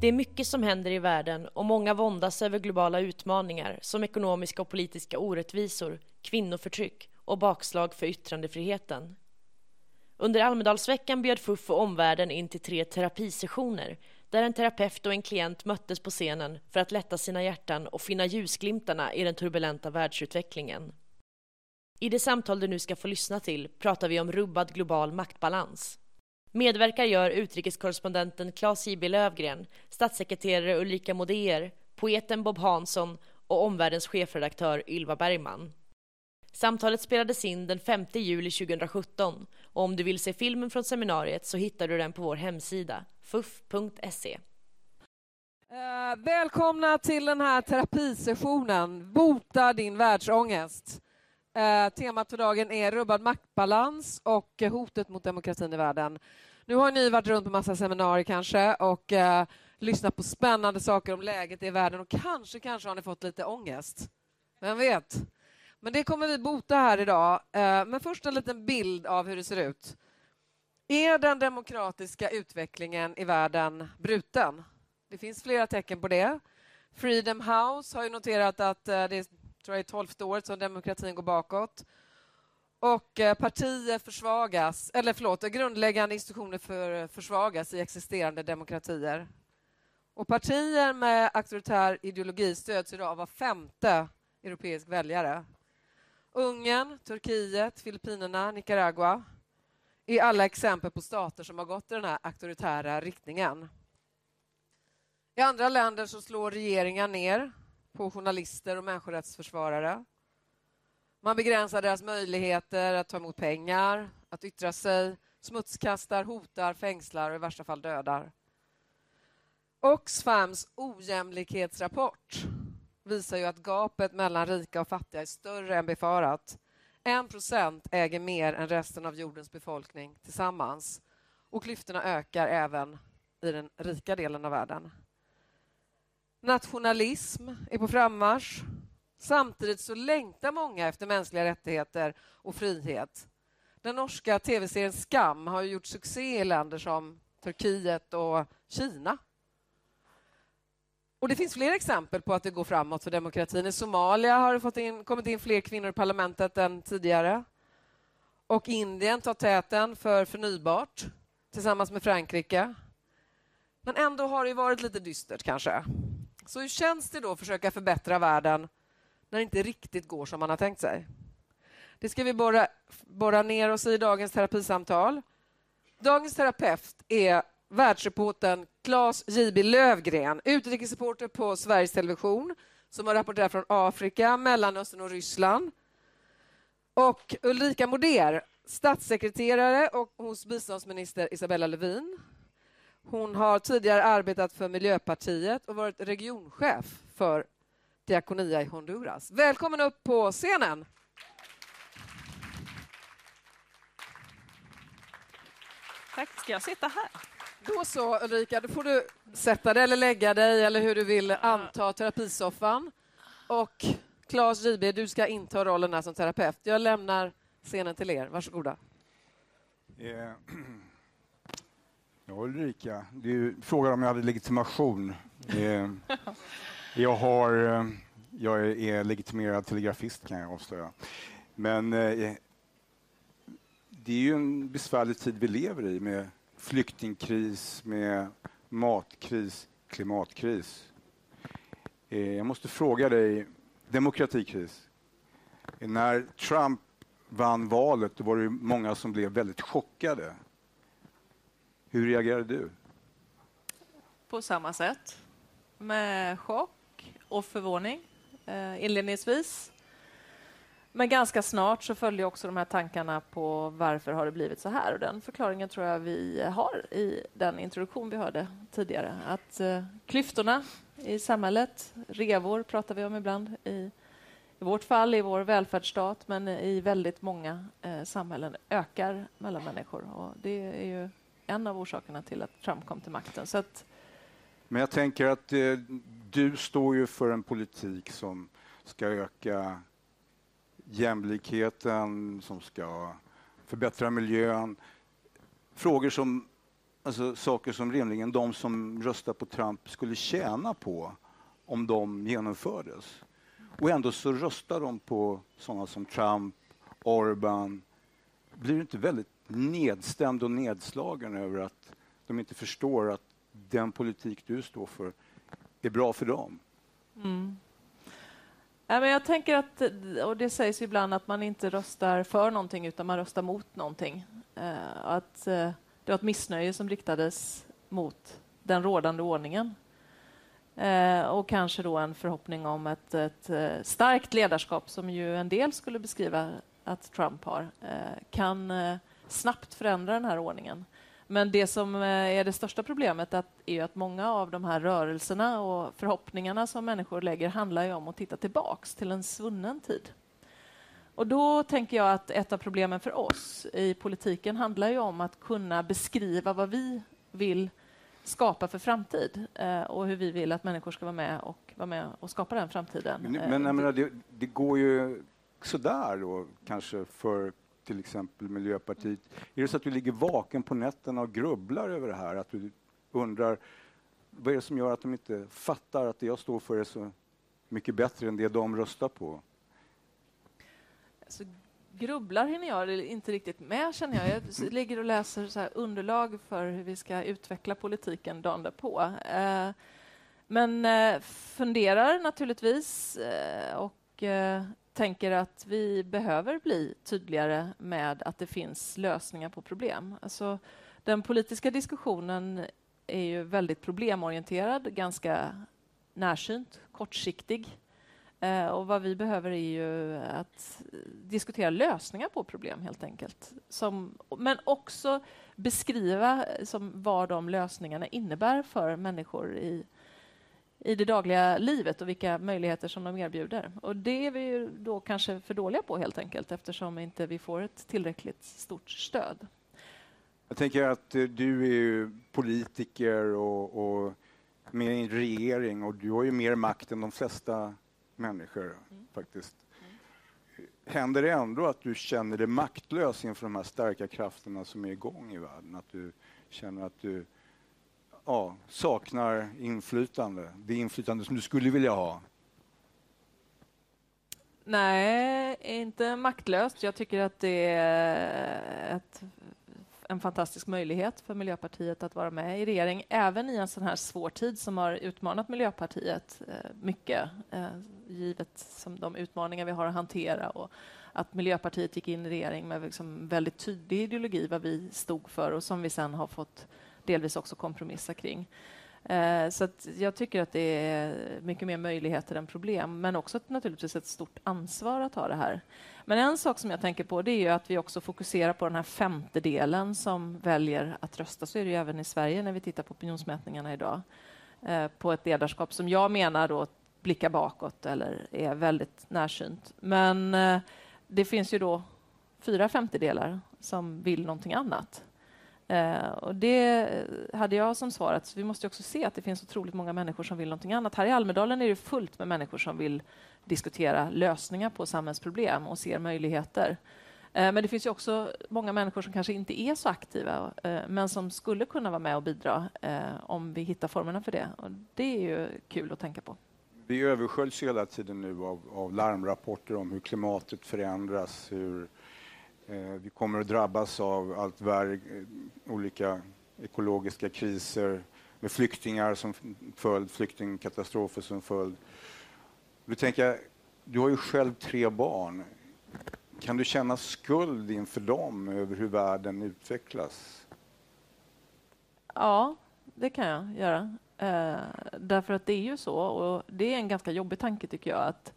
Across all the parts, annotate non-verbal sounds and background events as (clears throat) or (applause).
Det är mycket som händer i världen och många våndas över globala utmaningar som ekonomiska och politiska orättvisor, kvinnoförtryck och bakslag för yttrandefriheten. Under Almedalsveckan bjöd FUF och omvärlden in till tre terapisessioner där en terapeut och en klient möttes på scenen för att lätta sina hjärtan och finna ljusglimtarna i den turbulenta världsutvecklingen. I det samtal du nu ska få lyssna till pratar vi om rubbad global maktbalans. Medverkar gör utrikeskorrespondenten Claes J.B. Lövgren, statssekreterare Ulrika Modéer, poeten Bob Hansson och omvärldens chefredaktör Ylva Bergman. Samtalet spelades in den 5 juli 2017 och om du vill se filmen från seminariet så hittar du den på vår hemsida, fuff.se. Eh, välkomna till den här terapisessionen, Bota din världsångest. Eh, temat för dagen är rubbad maktbalans och hotet mot demokratin i världen. Nu har ni varit runt på massa seminarier kanske och eh, lyssnat på spännande saker om läget i världen och kanske, kanske har ni fått lite ångest. Vem vet? Men det kommer vi bota här idag. Eh, men först en liten bild av hur det ser ut. Är den demokratiska utvecklingen i världen bruten? Det finns flera tecken på det. Freedom House har ju noterat att eh, det är tror jag, tolfte året som demokratin går bakåt. Och eh, partier försvagas, eller förlåt, grundläggande institutioner för, försvagas i existerande demokratier. Och partier med auktoritär ideologi stöds idag av var femte europeisk väljare. Ungern, Turkiet, Filippinerna, Nicaragua är alla exempel på stater som har gått i den här auktoritära riktningen. I andra länder så slår regeringar ner på journalister och människorättsförsvarare. Man begränsar deras möjligheter att ta emot pengar, att yttra sig, smutskastar, hotar, fängslar och i värsta fall dödar. Oxfams ojämlikhetsrapport visar ju att gapet mellan rika och fattiga är större än befarat. En procent äger mer än resten av jordens befolkning tillsammans. Och klyftorna ökar även i den rika delen av världen. Nationalism är på frammarsch. Samtidigt så längtar många efter mänskliga rättigheter och frihet. Den norska tv-serien Skam har gjort succé i länder som Turkiet och Kina. Och Det finns fler exempel på att det går framåt för demokratin. I Somalia har det fått in, kommit in fler kvinnor i parlamentet än tidigare. Och Indien tar täten för förnybart tillsammans med Frankrike. Men ändå har det varit lite dystert, kanske. Så hur känns det då att försöka förbättra världen när det inte riktigt går som man har tänkt sig? Det ska vi borra, borra ner oss i dagens terapisamtal. Dagens terapeut är världsreportern Claes J.B. Lövgren, utrikesreporter på Sveriges Television som har rapporterat från Afrika, Mellanöstern och Ryssland. Och Ulrika Moder, statssekreterare och hos biståndsminister Isabella Lövin hon har tidigare arbetat för Miljöpartiet och varit regionchef för Diakonia i Honduras. Välkommen upp på scenen. Tack. Ska jag sitta här? Då så, Ulrika. Då får du sätta dig eller lägga dig eller hur du vill anta terapisoffan. Och Claes JB, du ska inta rollen här som terapeut. Jag lämnar scenen till er. Varsågoda. Yeah. (clears throat) Ja, Ulrika, du frågar om jag hade legitimation. Eh, (laughs) jag, har, eh, jag är legitimerad telegrafist kan jag avslöja. Men eh, det är ju en besvärlig tid vi lever i med flyktingkris, med matkris, klimatkris. Jag måste fråga dig, demokratikris. När Trump vann valet då var det många som blev väldigt chockade hur reagerade du? På samma sätt. Med chock och förvåning eh, inledningsvis. Men ganska snart så följde också de här tankarna på varför har det blivit så här. Och den förklaringen tror jag vi har i den introduktion vi hörde tidigare. Att eh, klyftorna i samhället, revor pratar vi om ibland i, i vårt fall i vår välfärdsstat, men i väldigt många eh, samhällen ökar mellan människor. Och det är ju en av orsakerna till att Trump kom till makten. Så att... Men jag tänker att eh, du står ju för en politik som ska öka jämlikheten, som ska förbättra miljön. Frågor som alltså, saker som rimligen de som röstar på Trump skulle tjäna på om de genomfördes. Och ändå så röstar de på sådana som Trump, Orban. Blir det inte väldigt nedstämd och nedslagen över att de inte förstår att den politik du står för är bra för dem? Mm. Ja, men jag tänker att, och det sägs ibland att man inte röstar för någonting utan man röstar mot någonting. Uh, att uh, det var ett missnöje som riktades mot den rådande ordningen. Uh, och kanske då en förhoppning om ett, ett starkt ledarskap som ju en del skulle beskriva att Trump har, kan snabbt förändra den här ordningen. Men det som eh, är det största problemet är att många av de här rörelserna och förhoppningarna som människor lägger handlar ju om att titta tillbaks till en svunnen tid. Och då tänker jag att ett av problemen för oss i politiken handlar ju om att kunna beskriva vad vi vill skapa för framtid eh, och hur vi vill att människor ska vara med och vara med och skapa den framtiden. Men, men jag menar, det, det går ju sådär då kanske för till exempel Miljöpartiet. Är det så att du ligger vaken på nätterna och grubblar över det här? Att du undrar vad är det som gör att de inte fattar att det jag står för är så mycket bättre än det de röstar på? Alltså, grubblar hinner jag inte riktigt med, känner jag. Jag ligger och läser så underlag för hur vi ska utveckla politiken dagen därpå. Eh, men eh, funderar naturligtvis eh, och eh, tänker att vi behöver bli tydligare med att det finns lösningar på problem. Alltså, den politiska diskussionen är ju väldigt problemorienterad, ganska närsynt, kortsiktig. Eh, och vad vi behöver är ju att diskutera lösningar på problem, helt enkelt. Som, men också beskriva eh, som vad de lösningarna innebär för människor i i det dagliga livet och vilka möjligheter som de erbjuder. Och det är vi då kanske för dåliga på helt enkelt eftersom inte vi får ett tillräckligt stort stöd. Jag tänker att eh, du är ju politiker och, och med i en regering och du har ju mer makt än de flesta människor mm. faktiskt. Mm. Händer det ändå att du känner dig maktlös inför de här starka krafterna som är igång i världen? Att du känner att du ja, saknar inflytande, det inflytande som du skulle vilja ha? Nej, inte maktlöst. Jag tycker att det är ett, en fantastisk möjlighet för Miljöpartiet att vara med i regering, även i en sån här svår tid som har utmanat Miljöpartiet eh, mycket, eh, givet som de utmaningar vi har att hantera och att Miljöpartiet gick in i regering med liksom väldigt tydlig ideologi, vad vi stod för och som vi sen har fått delvis också kompromissa kring. Eh, så jag tycker att det är mycket mer möjligheter än problem, men också ett, naturligtvis ett stort ansvar att ha det här. Men en sak som jag tänker på det är att vi också fokuserar på den här femtedelen som väljer att rösta. Så är det ju även i Sverige när vi tittar på opinionsmätningarna idag. Eh, på ett ledarskap som jag menar då blickar bakåt eller är väldigt närsynt. Men eh, det finns ju då fyra femtedelar som vill någonting annat. Eh, och det eh, hade jag som svar att vi måste också se att det finns otroligt många människor som vill någonting annat. Här i Almedalen är det fullt med människor som vill diskutera lösningar på samhällsproblem och ser möjligheter. Eh, men det finns också många människor som kanske inte är så aktiva eh, men som skulle kunna vara med och bidra eh, om vi hittar formerna för det. Och det är ju kul att tänka på. Vi översköljs hela tiden nu av, av larmrapporter om hur klimatet förändras, hur Eh, Eh, vi kommer att drabbas av allt värre eh, olika ekologiska kriser med flyktingar som följd, flyktingkatastrofer som följd. Du, tänker, du har ju själv tre barn. Kan du känna skuld inför dem över hur världen utvecklas? Ja, det kan jag göra. Eh, därför att det är ju så, och det är en ganska jobbig tanke tycker jag, att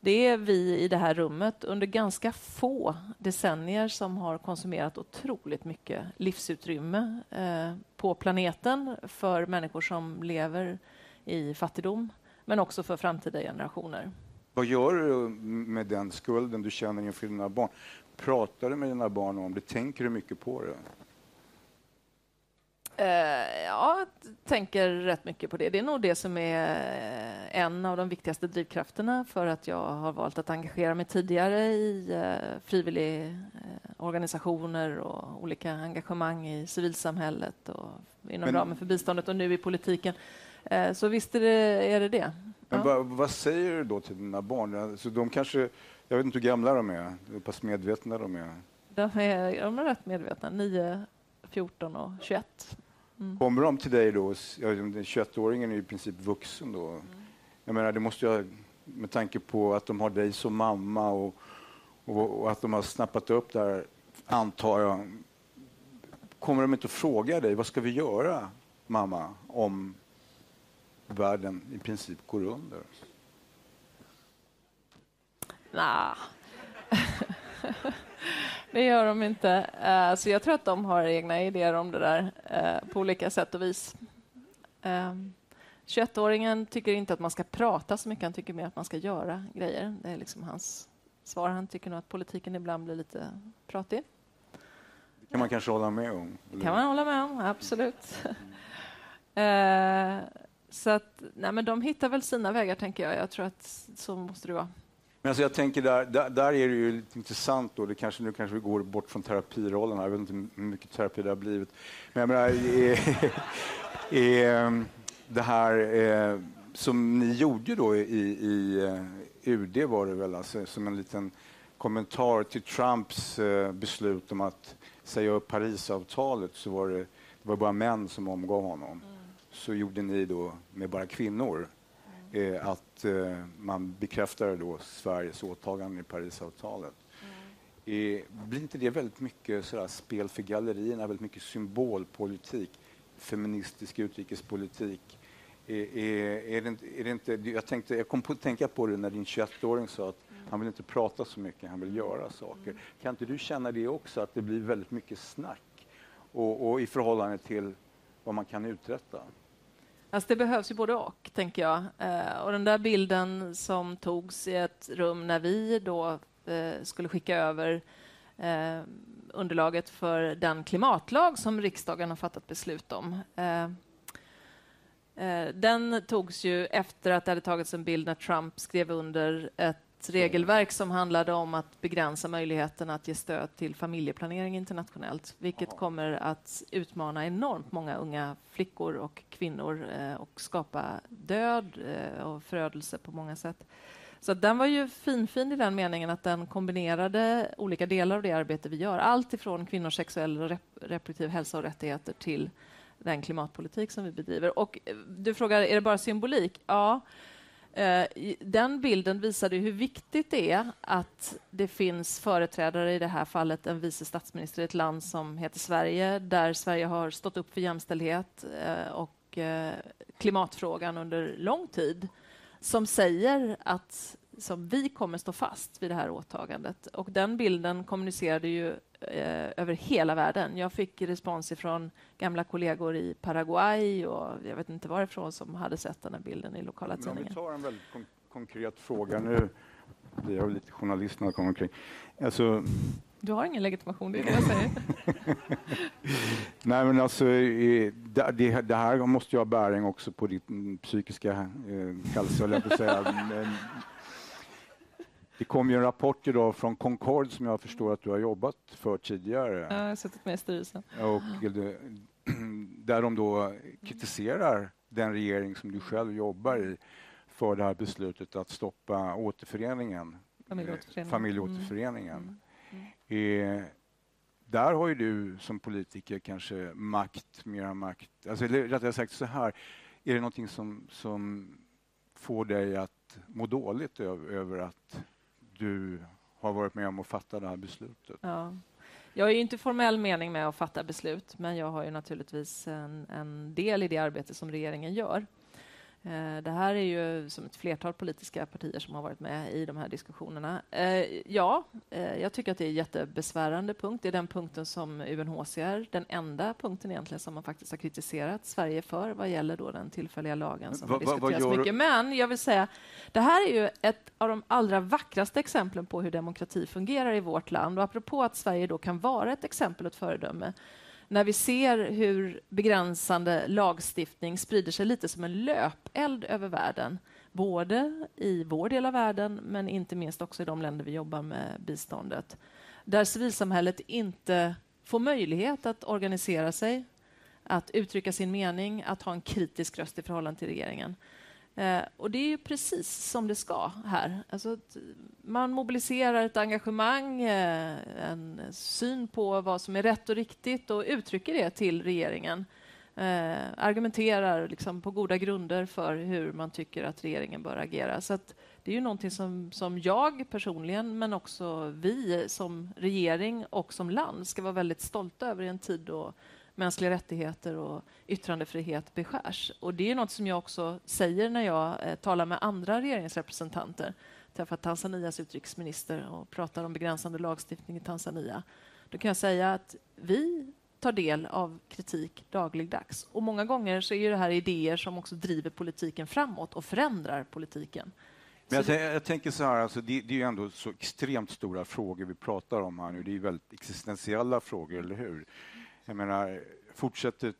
det är vi i det här rummet under ganska få decennier som har konsumerat otroligt mycket livsutrymme eh, på planeten för människor som lever i fattigdom, men också för framtida generationer. Vad gör du eh, med den skulden du känner inför dina barn? Pratar du med dina barn om det? Tänker du mycket på det? Uh, jag tänker rätt mycket på det. Det är nog det som är eh, en av de viktigaste drivkrafterna för att jag har valt att engagera mig tidigare i uh, frivillig uh, organisationer och olika engagemang i civilsamhället och inom Men- ramen för biståndet och nu i politiken. Eh, så visst är det är det. det. Men Ja. vad, vad säger du då till dina barn? Alltså, de kanske, jag vet inte hur gamla de är, hur pass medvetna de är. De är, de är rätt medvetna. 9, 14 och 21. Mm. Kommer de till dig då, ja, den 21-åringen är i princip vuxen då. Mm. Jag menar, det måste jag, med tanke på att de har dig som mamma och, och, och att de har snappat upp det här, antar jag. Kommer de inte att fråga dig, vad ska vi göra mamma, om världen i princip går under? Nah. (laughs) det gör de inte. Eh, så jag tror att de har egna idéer om det där eh, på olika sätt och vis. Eh, 21-åringen tycker inte att man ska prata så mycket, han tycker mer att man ska göra grejer. Det är liksom hans svar. Han tycker nog att politiken ibland blir lite pratig. Det kan man kanske hålla med om. eller? kan man hålla med om, absolut. (laughs) eh, så att, nej, men de hittar väl sina vägar, tänker jag. Jag tror att så måste det vara. Men alltså jag tänker där, där, där är det ju lite intressant då, det kanske, nu kanske vi går bort från terapirollen, här. jag vet inte hur mycket terapi det har blivit. Men jag menar, är, är, det här eh, som ni gjorde då i, i eh, UD var det väl, alltså, som en liten kommentar till Trumps eh, beslut om att säga upp Parisavtalet så var det, det var bara män som omgav honom. Så gjorde ni då med bara kvinnor eh, att eh, man bekräftade då Sveriges åtagande i Parisavtalet. Eh, blir inte det väldigt mycket sådär spel för gallerierna, väldigt mycket symbolpolitik, feministisk utrikespolitik? Eh, är, är det, inte- är det inte, jag, tänkte, jag kom på att tänka på det när din 21-åring sa att han vill inte prata så mycket, han vill göra saker. Kan inte du känna det också, att det blir väldigt mycket snack och, och i förhållande till vad man kan uträtta? Alltså det behövs ju både och, tänker jag. Eh, och den där bilden som togs i ett rum när vi då eh, skulle skicka över eh, underlaget för den klimatlag som riksdagen har fattat beslut om. Eh, eh, den togs ju efter att det hade tagits en bild när Trump skrev under ett regelverk som handlade om att begränsa möjligheten att ge stöd till familjeplanering internationellt, vilket kommer att utmana enormt många unga flickor och kvinnor eh, och skapa död eh, och förödelse på många sätt. Så den var ju finfin i den meningen att den kombinerade olika delar av det arbete vi gör. Allt ifrån kvinnors sexuell och rep reproduktiv hälsa och rättigheter till den klimatpolitik som vi bedriver. Och eh, du frågar, är det bara symbolik? Ja. Eh, den bilden visade hur viktigt det är att det finns företrädare, i det här fallet en vice statsminister i ett land som heter Sverige, där Sverige har stått upp för jämställdhet eh, och eh, klimatfrågan under lång tid, som säger att som vi kommer stå fast vid det här åtagandet. Och den bilden kommunicerade ju eh, över hela världen. Jag fick respons ifrån gamla kollegor i Paraguay och jag vet inte varifrån som hade sett den här bilden i lokala Men om vi tidningar. tar en väldigt kon- konkret fråga nu. blir jag lite journalist när jag kommer omkring. Alltså, Du har ingen legitimation, det är det jag säger. (laughs) nej men alltså, det, det, här måste ju ha bäring också på din mm, psykiska eh, hälsa, höll jag på att säga. Det kom ju en rapport idag från Concord som jag förstår att du har jobbat för tidigare. Jag har suttit med i styrelsen. Och det, (clears throat) där de då kritiserar den regering som du själv jobbar i för det här beslutet att stoppa återföreningen, Familjeåterföreningen. eh, familjeåterföreningen. Mm. Eh, där har ju du som politiker kanske makt, mera makt. Alltså, eller rättare sagt så här, är det någonting som, som får dig att må dåligt över, över att du har varit med om att fatta det här beslutet? Ja. Jag är ju inte formell mening med att fatta beslut, men jag har ju naturligtvis en, en del i det arbete som regeringen gör. Eh, Det här är ju som ett flertal politiska partier som har varit med i de här diskussionerna. Eh, Ja, eh, jag tycker att det är en jättebesvärande punkt. Det är den punkten som UNHCR, den enda punkten egentligen som man faktiskt har kritiserat Sverige för vad gäller då den tillfälliga lagen som diskuterats gör du- mycket. Men jag vill säga, det här är ju ett av de allra vackraste exemplen på hur demokrati fungerar i vårt land. Och apropå att Sverige då kan vara ett exempel och ett föredöme när vi ser hur begränsande lagstiftning sprider sig lite som en löpeld över världen, både i vår del av världen men inte minst också i de länder vi jobbar med biståndet, där civilsamhället inte får möjlighet att organisera sig, att uttrycka sin mening, att ha en kritisk röst i förhållande till regeringen. Eh, och det är ju precis som det ska här. Alltså, man mobiliserar ett engagemang, eh, en syn på vad som är rätt och riktigt och uttrycker det till regeringen. Eh, argumenterar liksom på goda grunder för hur man tycker att regeringen bör agera. Så det är ju någonting som, som jag personligen, men också vi som regering och som land ska vara väldigt stolta över i en tid då mänskliga rättigheter och yttrandefrihet beskärs. Och det är något som jag också säger när jag eh, talar med andra regeringsrepresentanter. Träffar Tanzanias utrikesminister och pratar om begränsande lagstiftning i Tanzania. Då kan jag säga att vi tar del av kritik dagligdags. Och många gånger så är det här idéer som också driver politiken framåt och förändrar politiken. Men jag, jag, tänker så här, alltså det, det, är ju ändå så extremt stora frågor vi pratar om här nu. Det är väldigt existentiella frågor, eller hur? Jag menar, fortsätter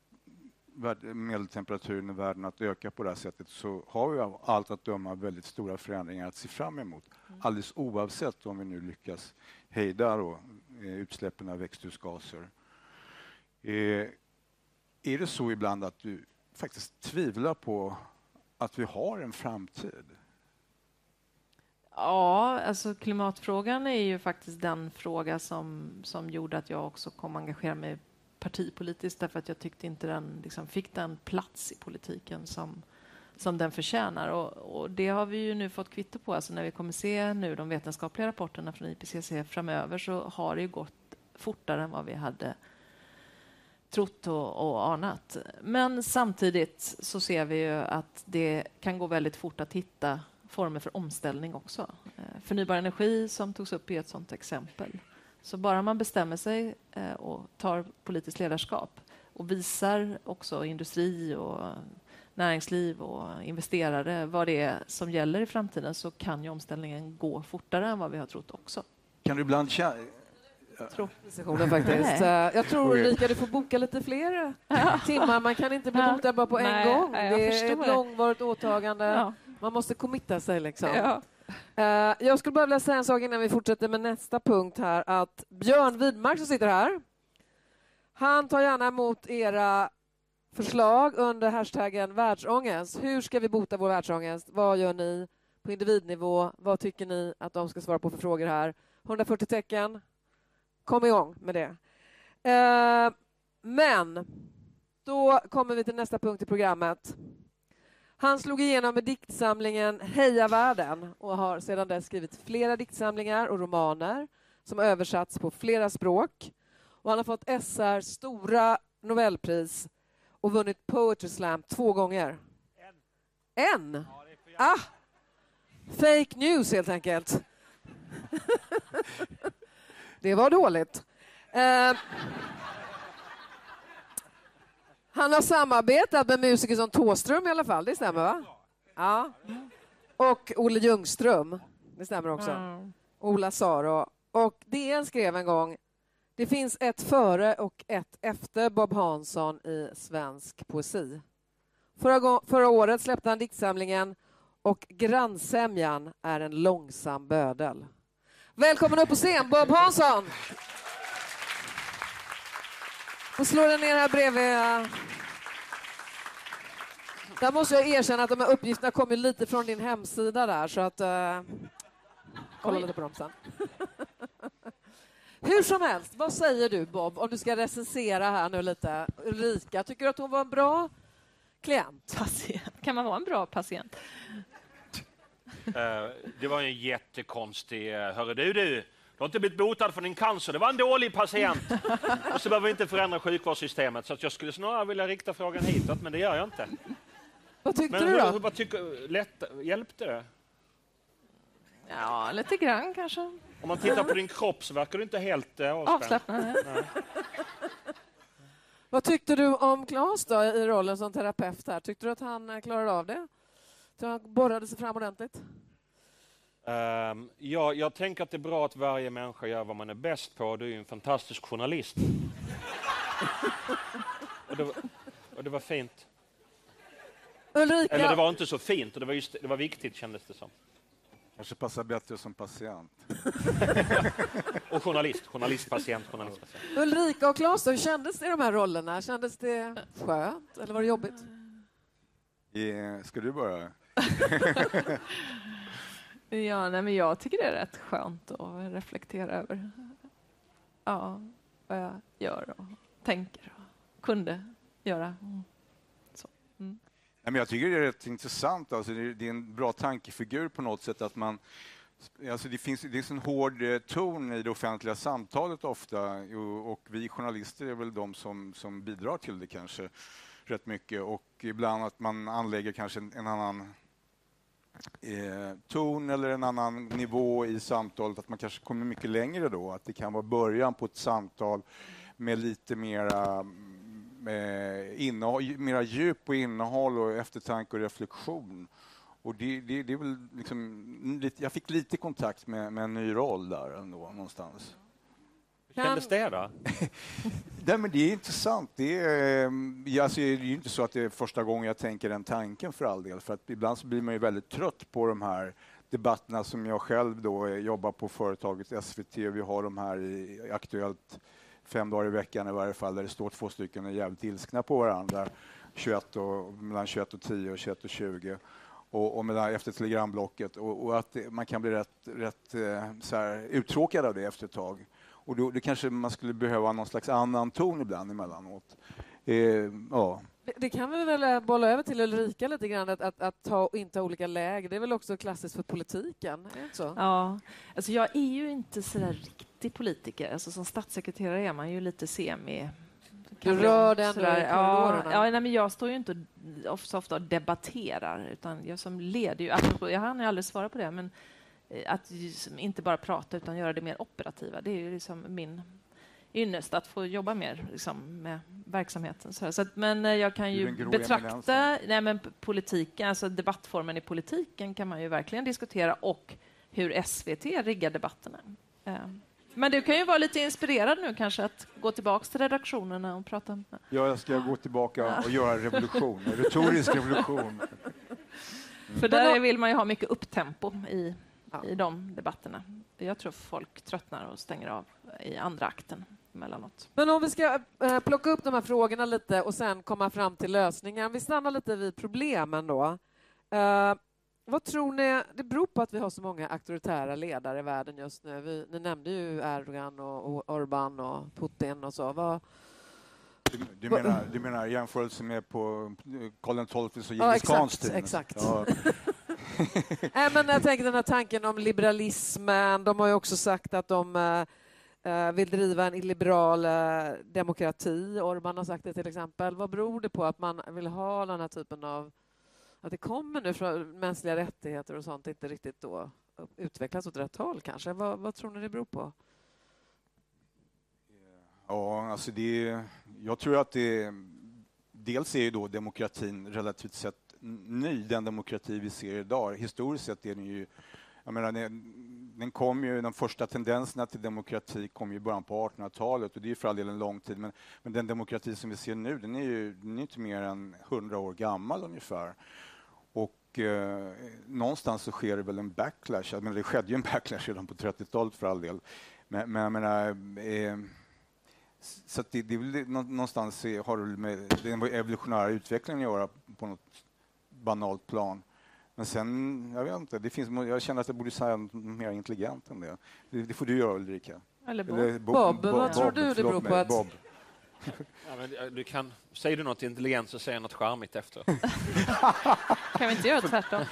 medeltemperaturen i världen att öka på det här sättet så har vi av allt att döma väldigt stora förändringar att se fram emot. Mm. Alldeles oavsett om vi nu lyckas hejda då, eh, utsläppen av växthusgaser. Eh, är det så ibland att du faktiskt tvivlar på att vi har en framtid? Ja, alltså klimatfrågan är ju faktiskt den fråga som, som gjorde att jag också kom engagera mig partipolitiskt därför att jag tyckte inte den liksom fick den plats i politiken som, som den förtjänar. Och, och, det har vi ju nu fått kvitto på. Alltså när vi kommer se nu de vetenskapliga rapporterna från IPCC framöver så har det ju gått fortare än vad vi hade trott och, och anat. Men samtidigt så ser vi ju att det kan gå väldigt fort att hitta former för omställning också. Eh, förnybar energi som togs upp är ett sådant exempel. Så bara man bestämmer sig eh, och tar politiskt ledarskap och visar också industri och näringsliv och investerare vad det är som gäller i framtiden så kan ju omställningen gå fortare än vad vi har trott också. Kan du ibland känna sessionen faktiskt. Jag tror Ulrika, du får boka lite fler timmar. Man kan inte bli bokad bara på en Nej, gång. Det är ett långvarigt åtagande. Ja. Man måste committa sig liksom. Ja. Eh, jag skulle bara vilja säga en sak innan vi fortsätter med nästa punkt här. Att Björn Widmark som sitter här, han tar gärna emot era förslag under hashtaggen världsångest. Hur ska vi bota vår världsångest? Vad gör ni på individnivå? Vad tycker ni att de ska svara på för frågor här? 140 tecken. Kom igång med det. Eh, men då kommer vi till nästa punkt i programmet. Han slog igenom med diktsamlingen Heja världen och har sedan dess skrivit flera diktsamlingar och romaner som översatts på flera språk. Och han har fått SR stora Nobelpris och vunnit Poetry Slam två gånger. En? En? Ah! Fake news, helt enkelt. (laughs) det var dåligt. Uh, han har samarbetat med musiker som Tåström i alla fall, det stämmer va? Ja. Och Olle Ljungström, det stämmer också. Mm. Ola Saro. Och DN skrev en gång det finns ett före och ett efter Bob Hansson i svensk poesi. Förra, förra året släppte han diktsamlingen och Grannsämjan är en långsam bödel. Välkommen upp på scen, Bob Hansson! Och slår den ner här bredvid. Där måste jag erkänna att de här uppgifterna kommer lite från din hemsida där, så att... Uh, kolla lite på dem sen. Hur som helst, vad säger du Bob, om du ska recensera här nu lite? Ulrika, tycker du att hon var en bra klient? Patient. Kan man vara en bra patient? Uh, det var en jättekonstig... Uh, hörru du, du, du har inte blivit botad från din cancer, det var en dålig patient. och så behöver vi inte förändra sjukvårdssystemet. Så att jag skulle snarare vilja rikta frågan hitåt, men det gör jag inte. Vad tyckte men du då? vad tycker, lätt, hjälpte det? Ja, lite grann kanske. Om man tittar på din kropp så verkar du inte helt eh, avslappnad. Vad tyckte du om Claes då, i rollen som terapeut? här? Tyckte du att han eh, klarade av det? Så han borrade sig fram ordentligt? Um, ja, jag tänker att det är bra att varje människa gör vad man är bäst på. Du är ju en fantastisk journalist. och, det var, och, det var, fint. Ulrika. Eller det var inte så fint, och det var, just, det var viktigt kändes det som. Kanske passar bättre som patient. (laughs) Och journalist, journalist, patient, journalist, patient. Ulrika och Claes, hur kändes det i de här rollerna? Kändes det skönt eller var det jobbigt? Eh, Ska du börja? (laughs) Ja, nej, men jag tycker det är rätt skönt att reflektera över ja, vad jag gör och tänker och kunde göra. Mm. mm. Nej, men jag tycker det är rätt intressant. Alltså, det, är, det är en bra tankefigur på något sätt att man Alltså det finns det är en hård eh, ton i det offentliga samtalet ofta och, och vi journalister är väl de som, som bidrar till det kanske rätt mycket och ibland att man anlägger kanske en, en annan eh, ton eller en annan nivå i samtalet, att man kanske kommer mycket längre då, att det kan vara början på ett samtal med lite mera eh, innehåll, mera djup och innehåll och eftertanke och reflektion. Och det, det, det är väl liksom, jag fick lite kontakt med, med en ny roll där ändå, någonstans. Kändes det då? Nej, men det är intressant. Det är, eh, alltså, det är ju inte så att det är första gången jag tänker den tanken för all del. För att ibland så blir man ju väldigt trött på de här debatterna som jag själv då jobbar på företaget SVT. Vi har de här i Aktuellt fem dagar i veckan i varje fall, där det står två stycken och är jävligt ilskna på varandra. 21 och, mellan 21 och 10 och 21 och 20 och, och mellan, efter telegramblocket och, och att det, man kan bli rätt, rätt eh, så här, uttråkad av det efter ett tag. Och då, då kanske man skulle behöva någon slags annan ton ibland emellanåt. Eh, ja. Det, kan vi väl eh, bolla över till Ulrika lite grann, att, att, att ta och inta olika läger. Det är väl också klassiskt för politiken? Är det inte så? Ja, alltså jag är ju inte så där riktig politiker. Alltså som statssekreterare är man ju lite semi... Du rör dig ändå i Sådär, ja, ja, nej, men jag står ju inte så ofta och debatterar, utan jag som leder ju... Jag hann ju aldrig svara på det, men att ju som inte bara prata utan göra det mer operativa, det är ju liksom min ynnest att få jobba mer liksom, med verksamheten. Så, att, men eh, jag kan ju betrakta nej, men politiken, alltså debattformen i politiken kan man ju verkligen diskutera och hur SVT riggar debatterna. Eh, Men du kan ju vara lite inspirerad nu kanske att gå tillbaka till redaktionerna och prata. Ja, jag ska gå tillbaka och göra revolution, retorisk revolution. För där vill man ju ha mycket upptempo i, Ja. i de debatterna. Jag tror folk tröttnar och stänger av i andra akten emellanåt. Men om vi ska eh, plocka upp de här frågorna lite och sen komma fram till lösningar. Vi stannar lite vid problemen då. Eh, vad tror ni det beror på att vi har så många auktoritära ledare i världen just nu? Vi, ni nämnde ju Erdogan och, och Orbán och Putin och så. Vad, Du, du, menar, du menar jämförelse med på eh, Karl XII och Ja, Djingis exakt, Khans tid? exakt. Ja, (laughs) (laughs) Nej, men jag tänker den här tanken om liberalismen. De har ju också sagt att de eh, eh vill driva en illiberal eh, demokrati. Orbán har sagt det till exempel. Vad beror det på att man vill ha den här typen av... Att det kommer nu från mänskliga rättigheter och sånt inte riktigt då utvecklas åt rätt håll kanske? Vad, vad tror ni det beror på? ja alltså det, jag tror att det... Dels är ju då demokratin relativt sett ny, den demokrati vi ser idag. Historiskt sett är den ju... Jag menar, den, den kom ju, de första tendenserna till demokrati kom ju i början på 1800-talet och det är för all del en lång tid, men, men den demokrati som vi ser nu, den är ju den är inte mer än 100 år gammal ungefär. Och eh, någonstans så sker det väl en backlash. Jag menar, det skedde ju en backlash redan på 30-talet för all del. Men, men jag menar, eh, så att det, det är väl någonstans har det med den evolutionära utvecklingen att göra på något banalt plan. Men sen, jag vet inte, det finns, jag känner att jag borde säga något mer intelligent än det. Det, det får du göra Ulrika. Eller Bob. Eller Bob, vad tror du det beror på mig, att- Bob. Ja, men eh, du kan, säger du något intelligent så säger jag något charmigt efter. (laughs) Kan vi inte göra tvärtom?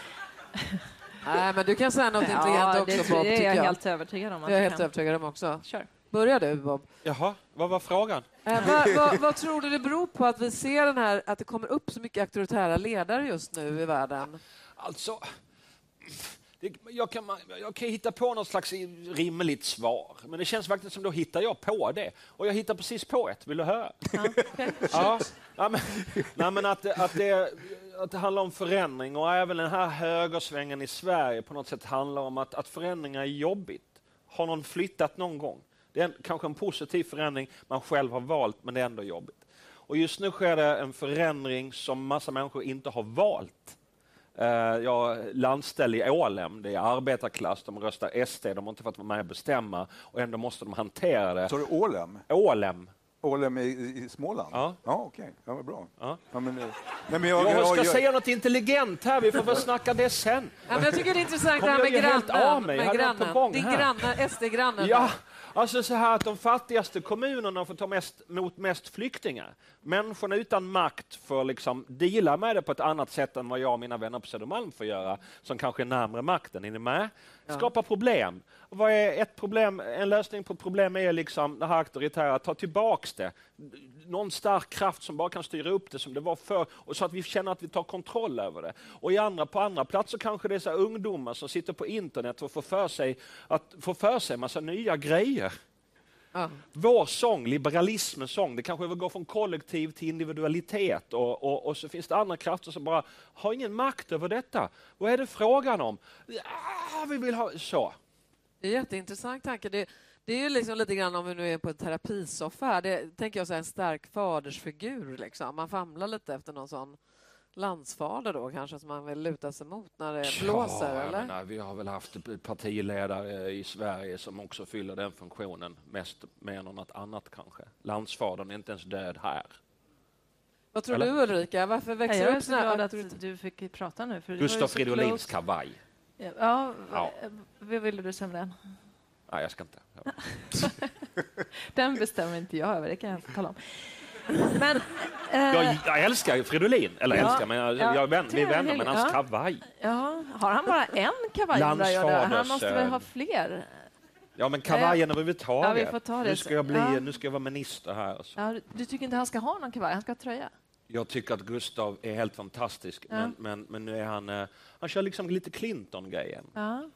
(laughs) Nej, men du kan säga något intelligent Ja, också, det, Bob, det är tycker jag jag. helt övertygad om. att Jag är helt kan. övertygad om också. Kör. Börja du, Bob. Jaha, vad var frågan? Eh, vad, vad, vad tror du det beror på att vi ser den här, att det kommer upp så mycket auktoritära ledare just nu i världen? Alltså, det, jag, kan, jag kan hitta på något slags rimligt svar, men det känns faktiskt som då hittar jag på det. Och jag hittar precis på ett, vill du höra? Ja, okej. (laughs) Ja, nej, men, nej, men att, det- att, det, att det handlar om förändring och även den här högersvängen i Sverige på något sätt handlar om att, att förändringar är jobbigt. Har någon flyttat någon gång? Det är en, kanske en positiv förändring man själv har valt, men det är ändå jobbigt. Och just nu sker det en förändring som massa människor inte har valt. Eh, jag är landställd i Ålem, det är arbetarklass, de röstar SD, de har inte fått vara med och bestämma och ändå måste de hantera det. Så du Ålem? Ålem. Ålem i, i Småland? Ja. Ja, okej. Ja, vad bra. Ja. Ja, men, eh, nej, men jag, Jag ska jag, säga något intelligent här, vi får väl snacka det sen. Ja, men jag tycker det är intressant det här med grannen. av mig. Med grannen. Din granne, SD-grannen. Ja alltså så här att de fattigaste kommunerna får ta mest, mot mest flyktingar. Människorna utan makt får liksom dela med det på ett annat sätt än vad jag och mina vänner på Södermalm får göra, som kanske är närmare makten. Är ni med? Skapa problem. Vad är ett problem? En lösning på problem är liksom det här auktoritära, ta tillbaks det. Någon stark kraft som bara kan styra upp det som det var förr, och så att vi känner att vi tar kontroll över det. Och i andra, på andra platser kanske det är så ungdomar som sitter på internet och får för sig att får för sig massa nya grejer. Ja. Vår sång, liberalismens sång, det kanske vill gå från kollektiv till individualitet och, och, och så finns det andra krafter som bara har ingen makt över detta. Vad är det frågan om? Ja, vi vill ha så. Det är jätteintressant tanke. Det, det är ju liksom lite grann om vi nu är på en terapisoffa här. Det tänker jag så här, en stark fadersfigur. Liksom. Man famlar lite efter någon sån landsfader då kanske som man vill luta sig mot när det blåser, Ja, jag eller? menar, vi har väl haft partiledare i Sverige som också fyller den funktionen mest mer än något annat kanske. Landsfadern är inte ens död här. Vad tror Eller? du Ulrika? Varför växer Jag är upp så glad att du fick prata nu. För Gustav Fridolins kavaj. Ja, Ja. ja. vad ville du säga med den? Nej, jag ska inte. Ja. (laughs) Den bestämmer inte jag över, det kan jag inte tala om. Men, Jag, eh, jag älskar ju Fridolin, eller Ja. älskar, men jag, Ja, jag, vän, vi är vänner, men hans. Ja. kavaj. ja, har han bara en kavaj? jag? Han måste väl eh, ha fler? Ja, men kavajen överhuvudtaget. Ja, ta det nu, ska jag bli, Ja. nu ska jag vara minister här. Så. Ja, du tycker inte han ska ha någon kavaj? Han ska ha tröja? Jag tycker att Gustav är helt fantastisk, Ja. men, men, men nu är han... eh, Han kör liksom lite Clinton-grejen. Ja.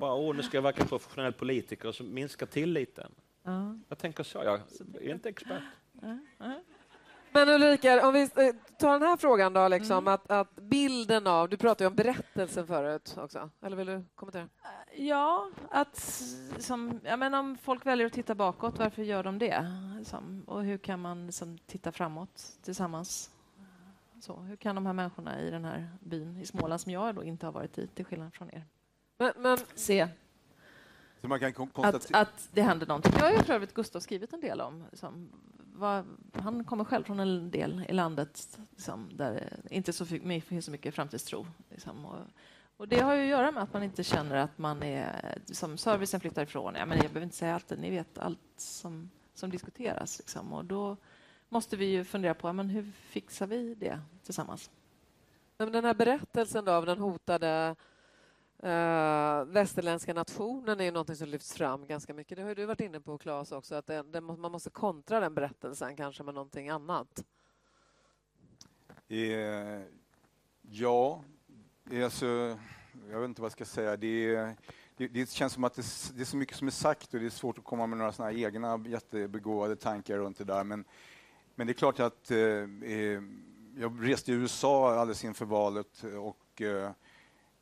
Bara, åh, nu ska jag verka professionell politiker och så minska tilliten. ja. Jag tänker så, jag är inte expert. Men Ulrika, om vi eh, tar den här frågan då, liksom, Mm. att, att bilden av... Du pratade ju om berättelsen förut också. Eller vill du kommentera? Ja, att som, jag menar, om folk väljer att titta bakåt, varför gör de det? Som, och hur kan man liksom, titta framåt tillsammans? Så, hur kan de här människorna i den här byn i Småland, som jag då inte har varit i, till skillnad från er, Men, men se Så man kan kon- att, att det händer någonting? Jag har ju för övrigt Gustav skrivit en del om. Liksom, var, han kommer själv från en del i landet liksom, där det inte så finns så mycket framtidstro. Liksom, och, och det har ju att göra med att man inte känner att man är... Som servicen flyttar ifrån. Ja, men jag behöver inte säga allt, ni vet allt som, som diskuteras. Liksom, och då måste vi ju fundera på ja, men hur fixar vi det tillsammans. den här berättelsen då av den hotade Uh, västerländska nationen är ju någonting som lyfts fram ganska mycket. Det har ju du varit inne på, Claes, också. Att det, det, man måste kontra den berättelsen kanske med någonting annat. Eh, ja, eh, alltså, jag vet inte vad jag ska säga. Det, det, det känns som att det, det är så mycket som är sagt och det är svårt att komma med några såna här egna jättebegåvade tankar runt det där. Men, men det är klart att eh, eh jag reste i USA alldeles inför valet och eh,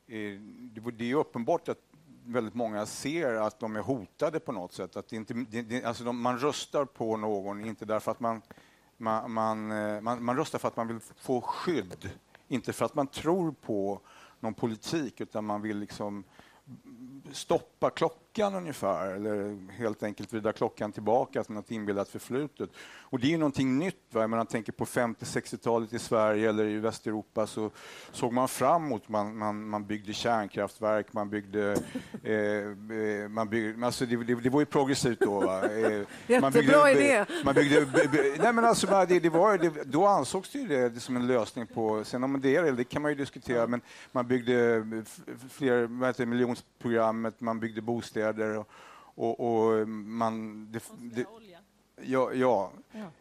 Eh, det, är ju uppenbart att väldigt många ser att de är hotade på något sätt. Att det inte, det, det, alltså de, man röstar på någon, inte därför att man man, man, eh, man, man röstar för att man vill få skydd, inte för att man tror på någon politik, utan man vill liksom stoppa klockan ungefär, eller helt enkelt vrida klockan tillbaka till något inbildat förflutet. Och det är ju någonting nytt. Va? Man tänker på 50-60-talet i Sverige eller i Västeuropa så såg man framåt. Man, man, man byggde kärnkraftverk, man byggde... (laughs) Eh, eh, man byggde alltså det, det, det var ju progressivt då. Va? Eh, Jättebra idé. Man byggde, b- nej men alltså, det, det var, det, då ansågs det ju det som en lösning på... Sen om det är det, det kan man ju diskutera, men man byggde fler, miljonprogrammet, man byggde bostäder och, och, och man... Det, det, ja, ja.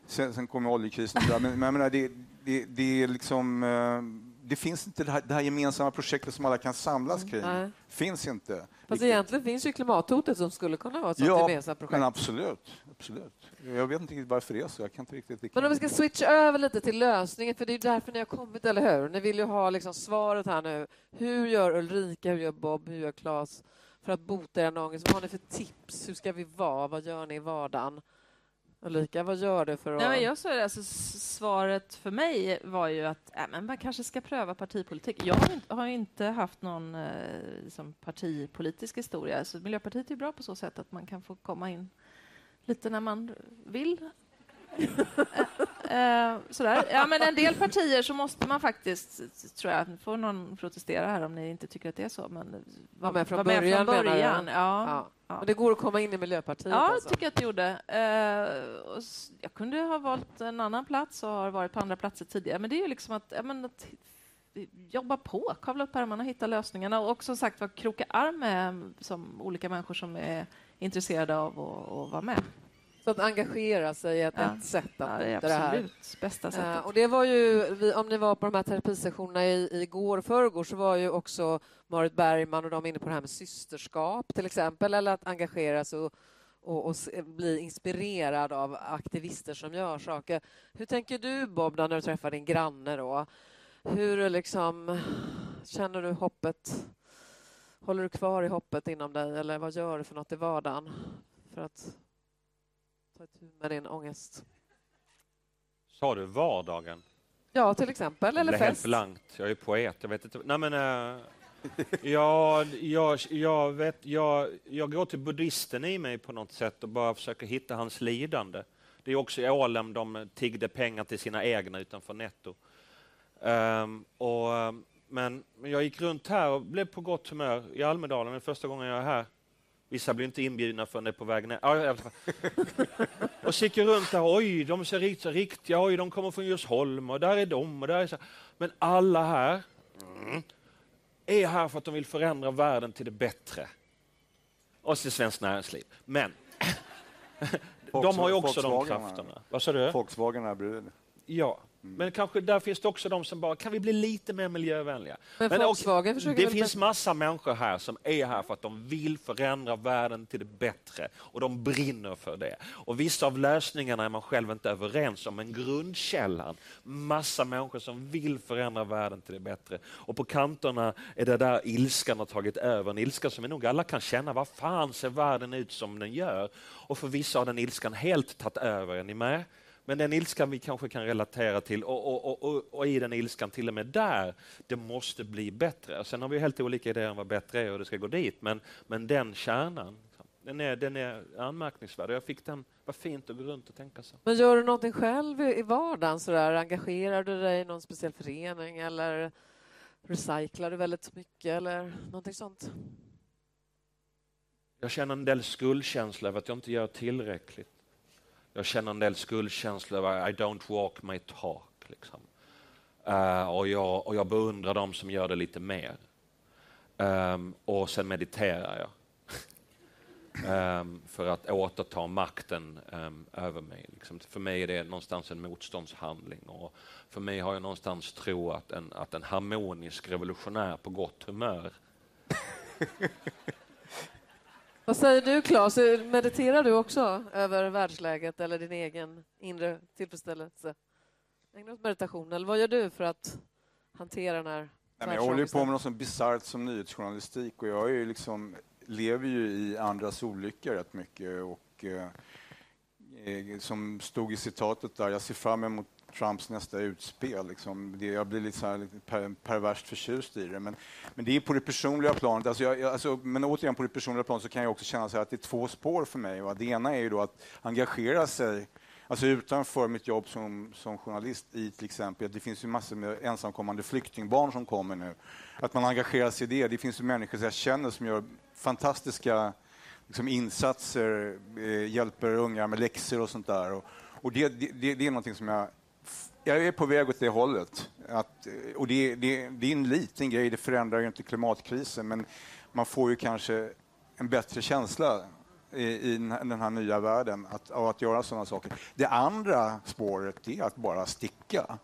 Sen, sen kom ju oljekrisen. där, Men, men jag menar, det, det, det är liksom... eh, Det finns inte det här, det här gemensamma projektet som alla kan samlas kring. Nej. finns inte. Fast Riktigt. egentligen finns ju klimathotet som skulle kunna vara ett sånt Ja, gemensamt projekt. men absolut, absolut. Jag vet inte riktigt varför det är så. Jag kan inte riktigt... Men om vi ska switcha över lite till lösningen, för det är därför ni har kommit, eller hur? Ni vill ju ha liksom svaret här nu. Hur gör Ulrika, hur gör Bob, hur gör Claes för att bota er ångest? Vad har ni för tips? Hur ska vi vara? Vad gör ni i vardagen? Ulrika, vad gör du för att... Nej, men jag sa det, alltså, svaret för mig var ju att äh, men man kanske ska pröva partipolitik. Jag har inte, har inte haft någon eh, liksom partipolitisk historia, så Miljöpartiet är bra på så sätt att man kan få komma in lite när man vill eh, sådär. Ja, men en del partier så måste man faktiskt, tror jag, får någon protestera här om ni inte tycker att det är så, men var med från var början. Med från början. Ja. Ja. Ja. Men det går att komma in i Miljöpartiet? Ja, alltså. tycker jag att det gjorde. Eh, jag kunde ha valt en annan plats och har varit på andra platser tidigare, men det är ju liksom att, ja, men att jobba på, kavla upp ärmarna, hitta lösningarna och som sagt var kroka arm med som olika människor som är intresserade av att vara med. Så att engagera sig är ett, Ja. ett sätt att Ja, det är det här. absolut bästa sättet. Eh, och det var ju, vi, om ni var på de här terapisessionerna i, igår och förrgår så var ju också Marit Bergman och de inne på det här med systerskap till exempel, eller att engagera sig och, och, och bli inspirerad av aktivister som gör saker. Hur tänker du Bob när du träffar din granne då? Hur liksom, känner du hoppet? Håller du kvar i hoppet inom dig eller vad gör du för något i vardagen för att ta itu med din ångest? Sa du vardagen? Ja, till exempel, eller det är helt fest. blankt. Jag är poet. Jag vet inte. Nej, men, äh, jag, jag, jag, vet, jag, jag går till buddhisten i mig på något sätt och bara försöker hitta hans lidande. Det är också i Ålem de tiggde pengar till sina egna utanför netto. Ehm, och, men men jag gick runt här och blev på gott humör i Almedalen. Det är första gången jag är här. Vissa blir inte inbjudna förrän det är på väg ner. Ja. (laughs) Och så gick jag runt där, oj, de ser riktigt, riktiga, oj, de kommer från Djursholm och där är de och där är så. Men alla här mm, är här för att de vill förändra världen till det bättre. Och så Svenskt Näringsliv. Men (laughs) de har ju också de krafterna. Vad sa du? Volkswagen är bredvid. Ja, men kanske där finns det också de som bara, kan vi bli lite mer miljövänliga? Men Men Volkswagen försöker Det väl finns massa människor här som är här för att de vill förändra världen till det bättre och de brinner för det. Och vissa av lösningarna är man själv inte överens om, men grundkällan, massa människor som vill förändra världen till det bättre. Och på kanterna är det där ilskan har tagit över, en ilska som vi nog alla kan känna, vad fan ser världen ut som den gör? Och för vissa har den ilskan helt tagit över, är ni med? Men den ilskan vi kanske kan relatera till och, och, och, och, i den ilskan till och med där, det måste bli bättre. Sen har vi helt olika idéer om vad bättre är och det ska gå dit, men, men den kärnan, den är, den är anmärkningsvärd. Jag fick den, vad fint att gå runt och tänka så. Men gör du någonting själv i i vardagen? Sådär? Engagerar du dig i någon speciell förening eller recyclar du väldigt mycket eller någonting sånt? Jag känner en del skuldkänsla över att jag inte gör tillräckligt. Jag känner en del skuldkänslor. I don't walk my talk. Liksom. Uh, och, jag, och jag beundrar dem som gör det lite mer. Um, och sen mediterar jag. um, (laughs) för att återta makten um, över mig. Liksom. För mig är det någonstans en motståndshandling. Och för mig har jag någonstans tro att en, att en harmonisk revolutionär på gott humör (laughs) Vad säger du Claes? Mediterar du också över världsläget eller din egen inre tillfredsställelse? Ägnar du åt meditation eller vad gör du för att hantera den här Nej, jag håller på med något så bisarrt som nyhetsjournalistik och jag är ju liksom, lever ju i andras olyckor rätt mycket och eh, eh, som stod i citatet där, jag ser fram emot Trumps nästa utspel. Liksom. Det, jag blir lite, så här, lite per, perverst förtjust i det. Men, men det är på det personliga planet. Alltså jag, jag, alltså, men återigen på det personliga planet så kan jag också känna så här att det är två spår för mig. Va? Det ena är ju då att engagera sig Alltså utanför mitt jobb som, som journalist i till exempel, det finns ju massor med ensamkommande flyktingbarn som kommer nu. Att man engagerar sig i det. Det finns ju människor som jag känner som gör fantastiska liksom, insatser, eh, hjälper unga med läxor och sånt där. Och, och det, det, det är någonting som jag jag är på väg åt det hållet. Att, eh, och det, det, det är en liten grej, det förändrar ju inte klimatkrisen, men man får ju kanske en bättre känsla i, i den här- nya världen att, av att göra sådana saker. Det andra spåret är att bara sticka.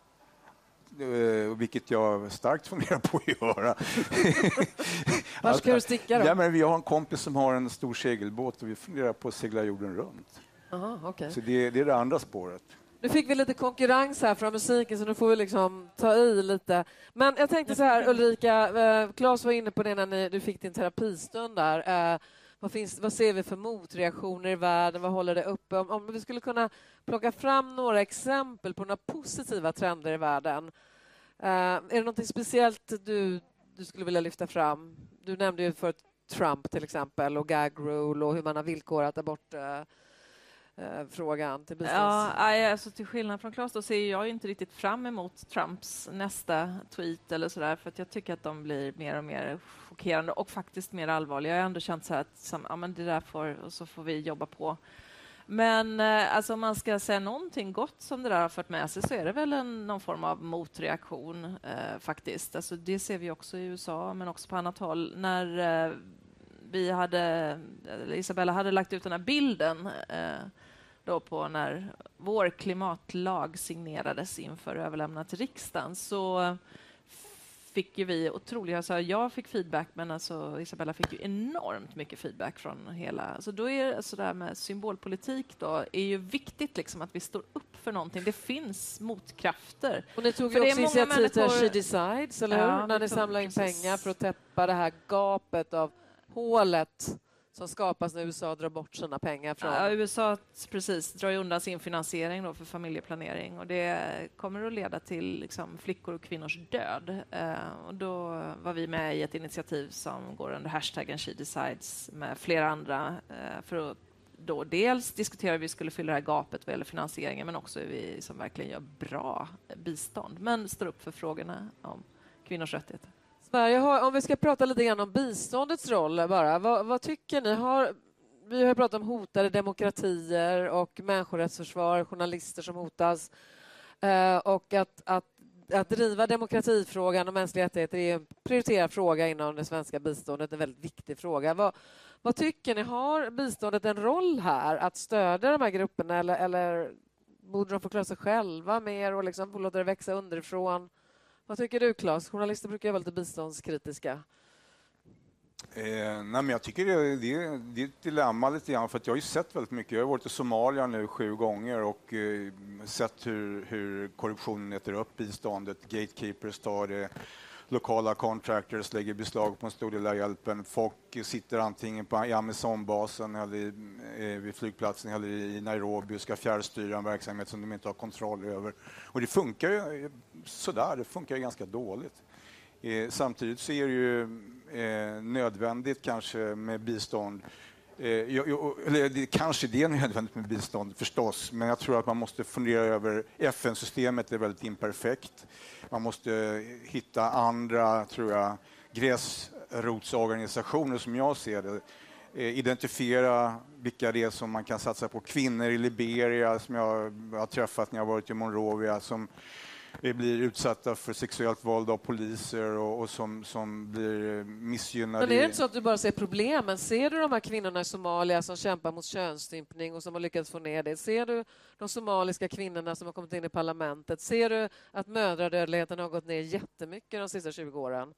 Eh, vilket jag starkt funderar på att göra. (laughs) Var ska du sticka då? Ja, men vi har en kompis som har en stor segelbåt och vi funderar på att segla jorden runt. Aha, okej. Så det, det är det andra spåret. Nu fick vi lite konkurrens här från musiken så nu får vi liksom ta i lite. Men jag tänkte så här Ulrika, eh, Claes var inne på det när ni, du fick din terapistund där. Eh, vad, finns, vad ser vi för motreaktioner i världen? Vad håller det uppe? Om, om vi skulle kunna plocka fram några exempel på några positiva trender i världen. Eh, är det något speciellt du, du skulle vilja lyfta fram? Du nämnde ju för Trump till exempel och gag rule och hur man har villkorat abort eh, frågan till bistånds... Ja, alltså till skillnad från Claes så ser jag inte riktigt fram emot Trumps nästa tweet eller sådär för att jag tycker att de blir mer och mer chockerande och faktiskt mer allvarliga. Jag har ändå känt så här att som, ja, men det där får, och så får vi jobba på. Men eh, alltså, om man ska säga någonting gott som det där har fört med sig så är det väl en, någon form av motreaktion eh, faktiskt. Alltså, det ser vi också i USA men också på annat håll. När eh, vi hade, Isabella hade lagt ut den här bilden eh, då på när vår klimatlag signerades inför överlämnandet till riksdagen så fick ju vi otroligt, alltså jag fick feedback men alltså Isabella fick ju enormt mycket feedback från hela, alltså då är det så med symbolpolitik då är ju viktigt liksom att vi står upp för någonting. Det finns motkrafter. Och ni tog ju också initiativ till She Decides, eller hur? Ja, När ni samlade in pengar för att täppa det här gapet av hålet som skapas när USA drar bort sina pengar från... Ja, USA precis, drar undan sin finansiering då för familjeplanering och det kommer att leda till liksom, flickor och kvinnors död. Uh, och då var vi med i ett initiativ som går under hashtaggen She Decides med flera andra eh, för att då dels diskutera hur vi skulle fylla det här gapet vad gäller finansieringen men också hur vi som verkligen gör bra bistånd men står upp för frågorna om kvinnors rättigheter. Sverige har, om vi ska prata lite grann om biståndets roll bara, vad, vad tycker ni? Har, vi har pratat om hotade demokratier och människorättsförsvar, journalister som hotas eh, och att, att, att driva demokratifrågan och mänskliga rättigheter är en prioriterad fråga inom det svenska biståndet, en väldigt viktig fråga. Vad, vad tycker ni? Har biståndet en roll här att stödja de här grupperna eller, eller borde de få klara sig själva mer och liksom låta det växa underifrån? Vad tycker du, Claes? Journalister brukar vara lite biståndskritiska. Eh, nej, men jag tycker det, det, det är ett dilemma lite grann, för att jag har ju sett väldigt mycket. Jag har varit i Somalia nu sju gånger och eh, sett hur, hur korruptionen äter upp biståndet. Gatekeepers tar det, lokala contractors lägger beslag på en stor del av hjälpen. Folk sitter antingen på, i Amazonbasen eller i, eh, vid flygplatsen eller i Nairobi och ska fjärrstyra en verksamhet som de inte har kontroll över. Och det funkar ju eh, sådär, det funkar ju ganska dåligt. Eh, samtidigt så är det ju eh, nödvändigt kanske med bistånd Eh, jag, eller det, kanske det är nödvändigt med bistånd förstås, men jag tror att man måste fundera över FN-systemet är väldigt imperfekt. Man måste hitta andra, tror jag, gräsrotsorganisationer som jag ser det. Eh, identifiera vilka det är som man kan satsa på. Kvinnor i Liberia som jag har träffat när jag varit i Monrovia som blir utsatta för sexuellt våld av poliser och, och som, som blir missgynnade. Men är det inte så att du bara ser problemen? Ser du de här kvinnorna i Somalia som kämpar mot könsstympning och som har lyckats få ner det? Ser du de somaliska kvinnorna som har kommit in i parlamentet? Ser du att mödradödligheten har gått ner jättemycket de sista 20 åren?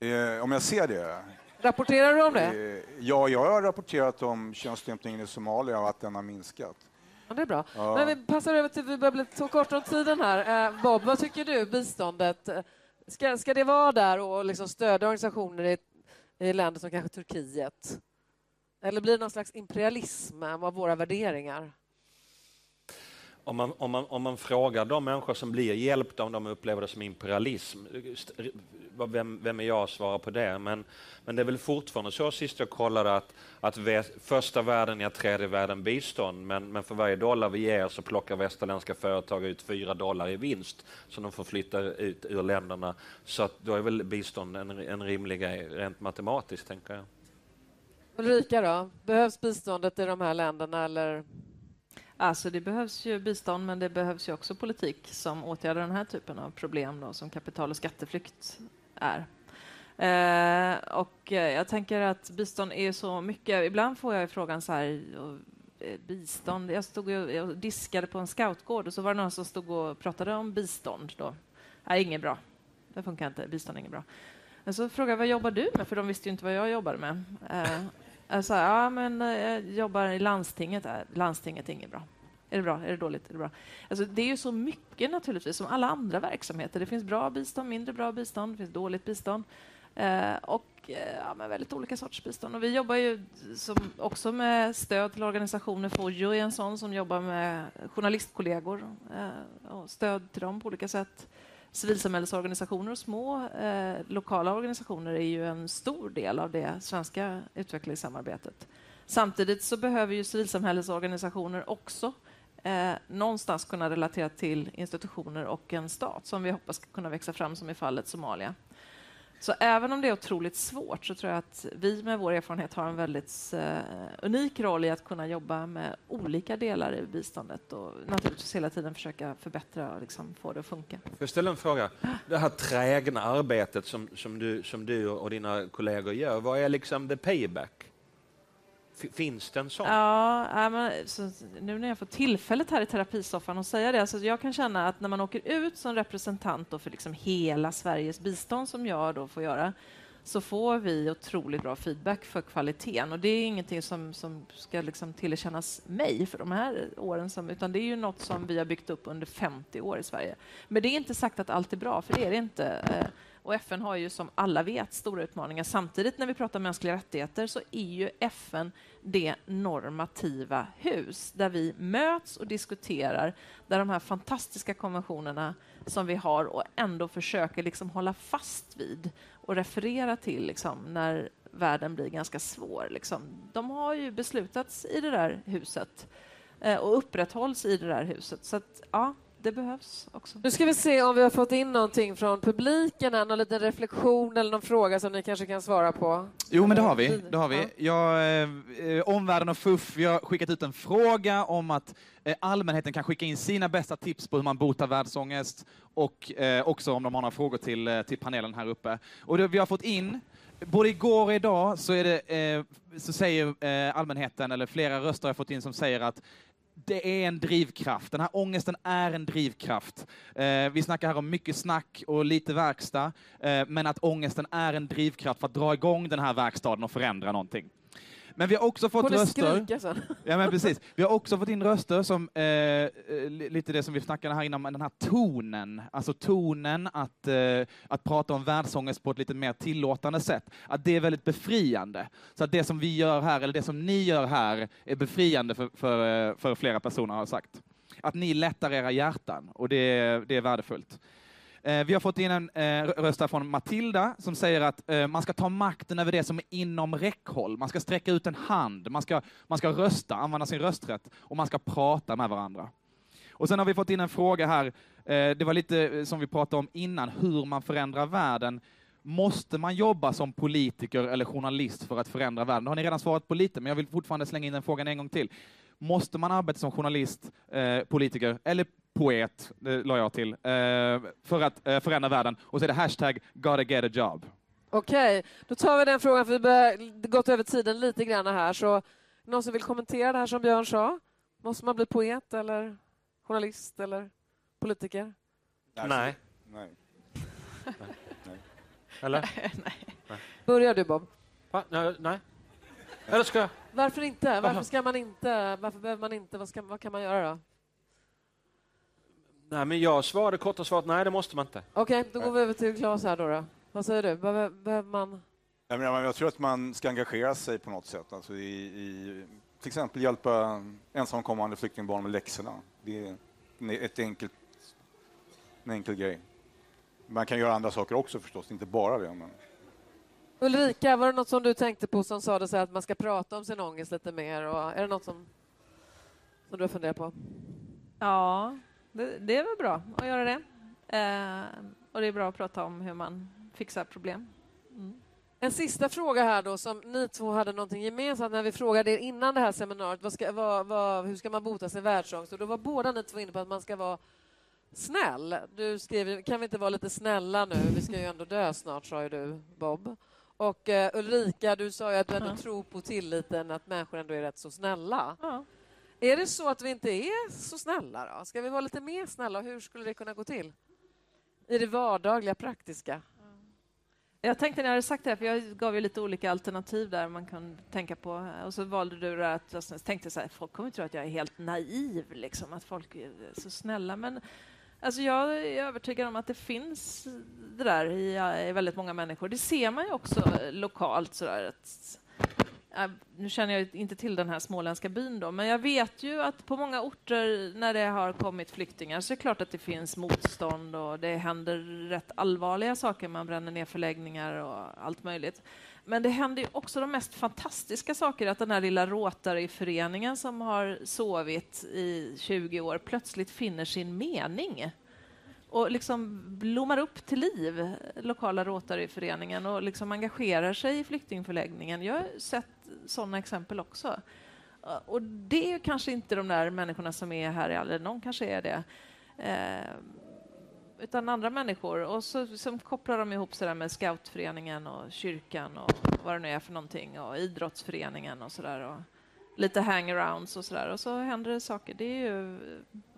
Eh, om jag ser det? Rapporterar du om det? Eh, ja, jag har rapporterat om könsstympningen i Somalia och att den har minskat. Ja, det är bra. Ja. Men vi passar över till, vi börjar bli så kort om tiden här. Eh, Bob, vad tycker du, biståndet? Ska, ska det vara där och liksom stödja organisationer i, i länder som kanske Turkiet? Eller blir det någon slags imperialism av våra värderingar? Om man, om, man, om man frågar de människor som blir hjälpta om de upplever det som imperialism, vem, vem är jag att svara på det? Men, men det är väl fortfarande så, sist jag kollade, att, att väst, första världen är tredje världen bistånd, men, men för varje dollar vi ger så plockar västerländska företag ut fyra dollar i vinst som de får flytta ut ur länderna. Så att då är väl bistånd en, en rimlig grej, rent matematiskt, tänker jag. Ulrika då? Behövs biståndet i de här länderna eller Alltså det behövs ju bistånd, men det behövs ju också politik som åtgärdar den här typen av problem då, som kapital och skatteflykt är. Eh, och eh, jag tänker att bistånd är så mycket. Ibland får jag frågan så här, och, eh, bistånd. Jag stod och diskade på en scoutgård och så var det någon som stod och pratade om bistånd. Då. Nej, inget bra. Det funkar inte. Bistånd är inget bra. Men så frågade jag vad jobbar du med? För de visste ju inte vad jag jobbade med. Eh, Alltså, ja men eh, jag jobbar i landstinget. Äh, landstinget är inget bra. Är det bra? Är det dåligt? Är det bra? Alltså, det är ju så mycket naturligtvis, som alla andra verksamheter. Det finns bra bistånd, mindre bra bistånd, det finns dåligt bistånd. Eh, och eh, ja, men väldigt olika sorters bistånd. Och vi jobbar ju som, också med stöd till organisationer. Fojo är en sån som jobbar med journalistkollegor eh, och stöd till dem på olika sätt. Civilsamhällesorganisationer och små eh, lokala organisationer är ju en stor del av det svenska utvecklingssamarbetet. Samtidigt så behöver ju civilsamhällesorganisationer också eh, någonstans kunna relatera till institutioner och en stat som vi hoppas ska kunna växa fram som i fallet Somalia. Så även om det är otroligt svårt så tror jag att vi med vår erfarenhet har en väldigt eh, unik roll i att kunna jobba med olika delar i biståndet och naturligtvis hela tiden försöka förbättra och liksom få det att funka. Jag ställer en fråga. Det här trägna arbetet som, som, du, som du och dina kollegor gör, vad är liksom the payback? Finns det en sån? Ja, men, så, nu när jag får tillfället här i terapisoffan att säga det, så jag kan känna att när man åker ut som representant då för liksom hela Sveriges bistånd, som jag då får göra, så får vi otroligt bra feedback för kvaliteten. Och det är ingenting som, som ska liksom tillerkännas mig för de här åren, som, utan det är ju något som vi har byggt upp under 50 år i Sverige. Men det är inte sagt att allt är bra, för det är det inte. Eh, och FN har ju som alla vet stora utmaningar. Samtidigt när vi pratar mänskliga rättigheter så är ju FN det normativa hus där vi möts och diskuterar, där de här fantastiska konventionerna som vi har och ändå försöker liksom hålla fast vid och referera till liksom, när världen blir ganska svår. Liksom. De har ju beslutats i det där huset eh, och upprätthålls i det där huset. Så att, ja, det behövs också. Nu ska vi se om vi har fått in någonting från publiken, någon liten reflektion eller någon fråga som ni kanske kan svara på. Jo, men det har vi. Det har vi. Jag, eh, omvärlden och FUF, vi har skickat ut en fråga om att eh, allmänheten kan skicka in sina bästa tips på hur man botar världsångest och eh, också om de har några frågor till, eh, till panelen här uppe. Och det, vi har fått in Både igår och idag så, är det, eh, så säger eh, allmänheten, eller flera röster har jag fått in som säger att det är en drivkraft. Den här ångesten är en drivkraft. Eh, vi snackar här om mycket snack och lite verkstad, eh, men att ångesten är en drivkraft för att dra igång den här verkstaden och förändra någonting. Men vi har också fått röster... Sen. Ja, men precis. Vi har också fått in röster som, eh, eh lite det som vi snackade här innan, den här tonen, alltså tonen att, eh, att prata om världsångest på ett lite mer tillåtande sätt, att det är väldigt befriande. Så att det som vi gör här, eller det som ni gör här, är befriande för, för, eh, för flera personer har sagt. Att ni lättar era hjärtan, och det, det är värdefullt. Eh, vi har fått in en eh, röst från Matilda som säger att eh, man ska ta makten över det som är inom räckhåll. Man ska sträcka ut en hand, man ska, man ska rösta, använda sin rösträtt och man ska prata med varandra. Och sen har vi fått in en fråga här, det var lite som vi pratade om innan, hur man förändrar världen. Måste man jobba som politiker eller journalist för att förändra världen? Det har ni redan svarat på lite, men jag vill fortfarande slänga in den frågan en gång till. Måste man arbeta som journalist, politiker eller poet, det la jag till, eh, för att eh, förändra världen. Och så är det hashtag gotta get a job. Okej, okay. då tar vi den frågan, för vi har gått över tiden lite grann här. Så någon som vill kommentera det här som Björn sa? Måste man bli poet eller journalist eller politiker? Nej. Nej. Nej. Eller? (laughs) Nej. Börjar du, Bob? Va? Nej. nej. Eller ska jag? Varför inte? Varför ska man inte? Varför behöver man inte? Vad, ska, vad kan man göra då? Nej, men jag svarade korta svaret nej, det måste man inte. Okej, okay, då går vi över till Claes här då. då. Vad säger du? Behöver, behöver man... Jag, menar, jag tror att man ska engagera sig på något sätt. Alltså i, i, till exempel hjälpa ensamkommande flyktingbarn med läxorna. Det är ett enkelt, en enkel grej. Man kan göra andra saker också förstås, inte bara det. Men... Ulrika, var det något som du tänkte på som sa det att man ska prata om sin ångest lite mer? Och är det något som, som du har funderat på? Ja, det, det, är väl bra att göra det. Eh, och det är bra att prata om hur man fixar problem. Mm. En sista fråga här då, som ni två hade någonting gemensamt när vi frågade er innan det här seminariet, vad ska, vad, vad, hur ska man bota sin världsångest? Och då var båda ni två inne på att man ska vara snäll. Du skrev, kan vi inte vara lite snälla nu? Vi ska ju ändå dö snart, sa ju du, Bob. Och uh, Ulrika, du sa ju att du ändå tror på tilliten, att människor ändå är rätt så snälla. Är det så att vi inte är så snälla då? Ska vi vara lite mer snälla? Hur skulle det kunna gå till? I det vardagliga, praktiska? Jag tänkte när jag hade sagt det, för jag gav ju lite olika alternativ där man kan tänka på. Och så valde du att jag tänkte så här, folk kommer tro att jag är helt naiv, liksom, att folk är så snälla. Men Alltså jag är övertygad om att det finns det där i, eh, i väldigt många människor. Det ser man ju också eh, lokalt. Sådär, att, eh, nu känner jag inte till den här småländska byn då, men jag vet ju att på många orter när det har kommit flyktingar så är det klart att det finns motstånd och det händer rätt allvarliga saker. Man bränner ner förläggningar och allt möjligt. Men det händer ju också de mest fantastiska saker, att den här lilla Rotary-föreningen som har sovit i 20 år plötsligt finner sin mening och liksom blommar upp till liv, lokala Rotaryföreningen, och liksom engagerar sig i flyktingförläggningen. Jag har sett sådana exempel också. Och det är kanske inte de där människorna som är här, eller någon kanske är det. Eh, utan andra människor. Och så som kopplar de ihop sig med scoutföreningen och kyrkan och vad det nu är för någonting och idrottsföreningen och sådär. Lite hangarounds och sådär och så händer det saker. Det är ju,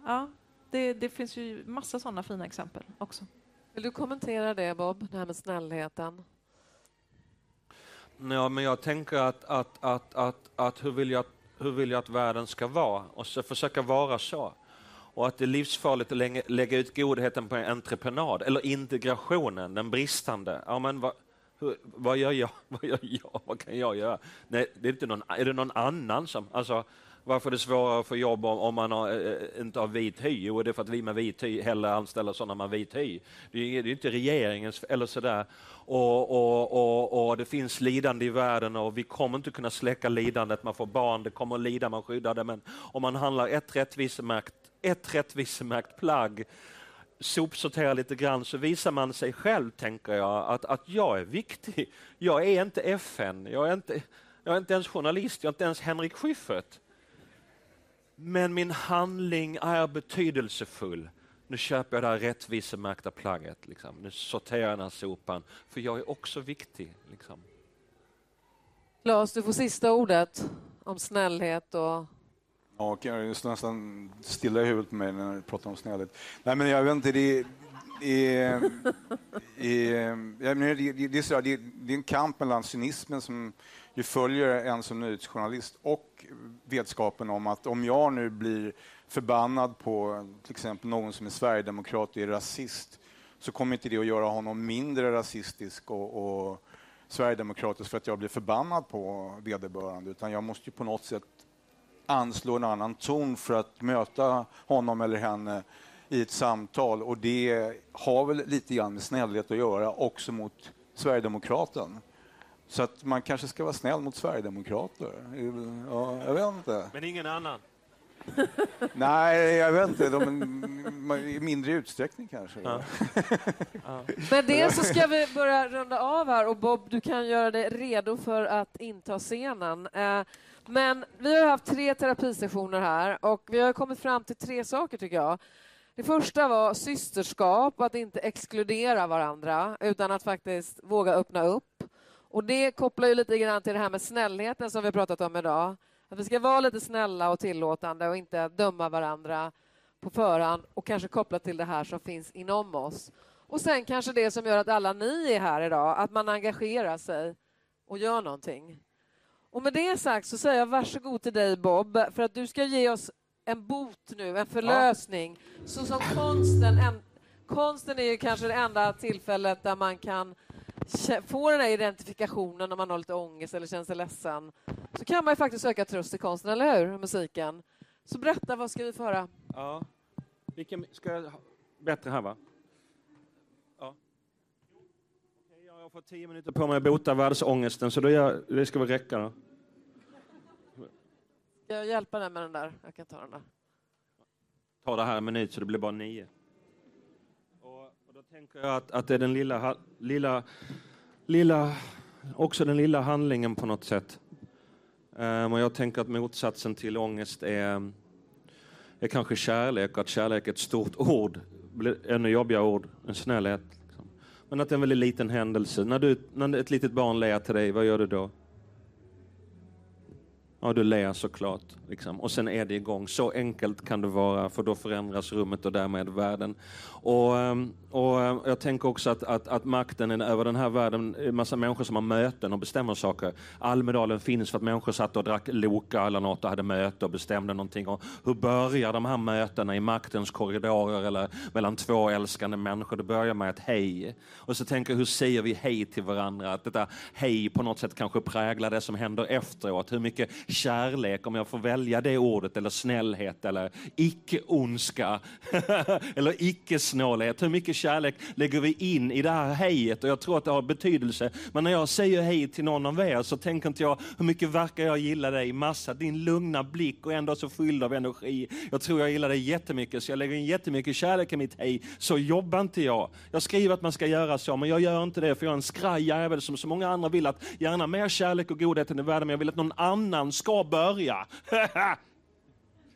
ja, det, det finns ju massa sådana fina exempel också. Vill du kommentera det Bob, det här med snällheten? Ja, men jag tänker att, att, att, att, att hur, vill jag, hur vill jag att världen ska vara och så försöka vara så och att det är livsfarligt att lägga ut godheten på entreprenad, eller integrationen, den bristande. Ja, men vad, hur, vad gör jag? (laughs) Vad gör jag? Vad kan jag göra? Nej, det är, inte någon, är det någon annan som... Alltså, varför är det svårare att få jobb om, om man har, äh, inte har vit hy? Jo, det är för att vi med vit hy hellre anställer sådana med vit hy. Det är, det är inte regeringens eller sådär. Och, och, och, och, det finns lidande i världen och vi kommer inte kunna släcka lidandet. Man får barn, det kommer att lida, man skyddar det. Men om man handlar ett rättvisemärkt ett rättvisemärkt plagg, sopsortera lite grann så visar man sig själv, tänker jag, att, att jag är viktig. Jag är inte FN, jag är inte, jag är inte ens journalist, jag är inte ens Henrik Schyffert. Men min handling är betydelsefull. Nu köper jag det här rättvisemärkta plagget. Liksom. Nu sorterar jag den här sopan, för jag är också viktig. Liksom. Lars, du får sista ordet om snällhet och Ja, jag är nästan stilla i huvudet på mig när du pratar om snällhet. Nej, men jag vet inte, det är, det, är en kamp mellan cynismen som ju följer en som nyhetsjournalist och vetskapen om att om jag nu blir förbannad på till exempel någon som är sverigedemokrat och är rasist så kommer inte det att göra honom mindre rasistisk och, och sverigedemokratisk för att jag blir förbannad på vederbörande utan jag måste ju på något sätt anslå en annan ton för att möta honom eller henne i ett samtal och det har väl lite grann med snällhet att göra också mot Sverigedemokraten. Så att man kanske ska vara snäll mot Sverigedemokrater. Ja, jag vet inte. Men ingen annan? (laughs) Nej, jag vet inte. De, I mindre utsträckning kanske. Ja. (laughs) Med det så ska vi börja runda av här och Bob, du kan göra dig redo för att inta scenen. Men vi har haft tre terapisessioner här och vi har kommit fram till tre saker tycker jag. Det första var systerskap, att inte exkludera varandra utan att faktiskt våga öppna upp. Och det kopplar ju lite grann till det här med snällheten som vi har pratat om idag. Att vi ska vara lite snälla och tillåtande och inte döma varandra på förhand och kanske koppla till det här som finns inom oss. Och sen kanske det som gör att alla ni är här idag, att man engagerar sig och gör någonting. Och med det sagt så säger jag varsågod till dig Bob, för att du ska ge oss en bot nu, en förlösning. Ja. Så som konsten, en, konsten är ju kanske det enda tillfället där man kan få den här identifikationen om man har lite ångest eller känner sig ledsen. Så kan man ju faktiskt söka tröst i konsten, eller hur? Musiken. Så berätta, vad ska vi få höra? Ja, vilken ska jag... Bättre här, va? Har fått tio minuter på mig att bota världsångesten, så då gör, det ska väl räcka. Då. Ska jag hjälpa dig med den där? Jag kan ta den där. Ta det här en minut så det blir bara nio. Och, och då tänker jag att, att det är den lilla, lilla, lilla, också den lilla handlingen på något sätt. Um, och jag tänker att motsatsen till ångest är, är kanske kärlek, att kärlek är ett stort ord, ännu jobbigare ord än snällhet. Men att det är en väldigt liten händelse. När, du, när ett litet barn ler till dig, vad gör du då? Ja, du ler såklart. Liksom. Och sen är det igång. Så enkelt kan det vara, för då förändras rummet och därmed världen. Och, ehm, och ehm, jag tänker också att, att, att makten är över den här världen, en massa människor som har möten och bestämmer saker. Almedalen finns för att människor satt och drack Loka eller något och hade möte och bestämde någonting. Och hur börjar de här mötena i maktens korridorer eller mellan två älskande människor? Det börjar med ett hej. Och så tänker jag, hur säger vi hej till varandra? Att detta hej på något sätt kanske präglar det som händer efteråt. Hur mycket kärlek, om jag får välja det ordet, eller snällhet, eller icke-ondska, (laughs) eller icke-snålhet. Hur mycket kärlek lägger vi in i det här hejet? Och jag tror att det har betydelse. Men när jag säger hej till någon av er så tänker inte jag, hur mycket verkar jag gilla dig? Massa, din lugna blick och ändå så fylld av energi. Jag tror jag gillar dig jättemycket, så jag lägger in jättemycket kärlek i mitt hej. Så jobbar inte jag. Jag skriver att man ska göra så, men jag gör inte det, för jag är en skraj jävel som så många andra vill att gärna mer kärlek och godhet i världen, men jag vill att någon annan ska börja. (laughs)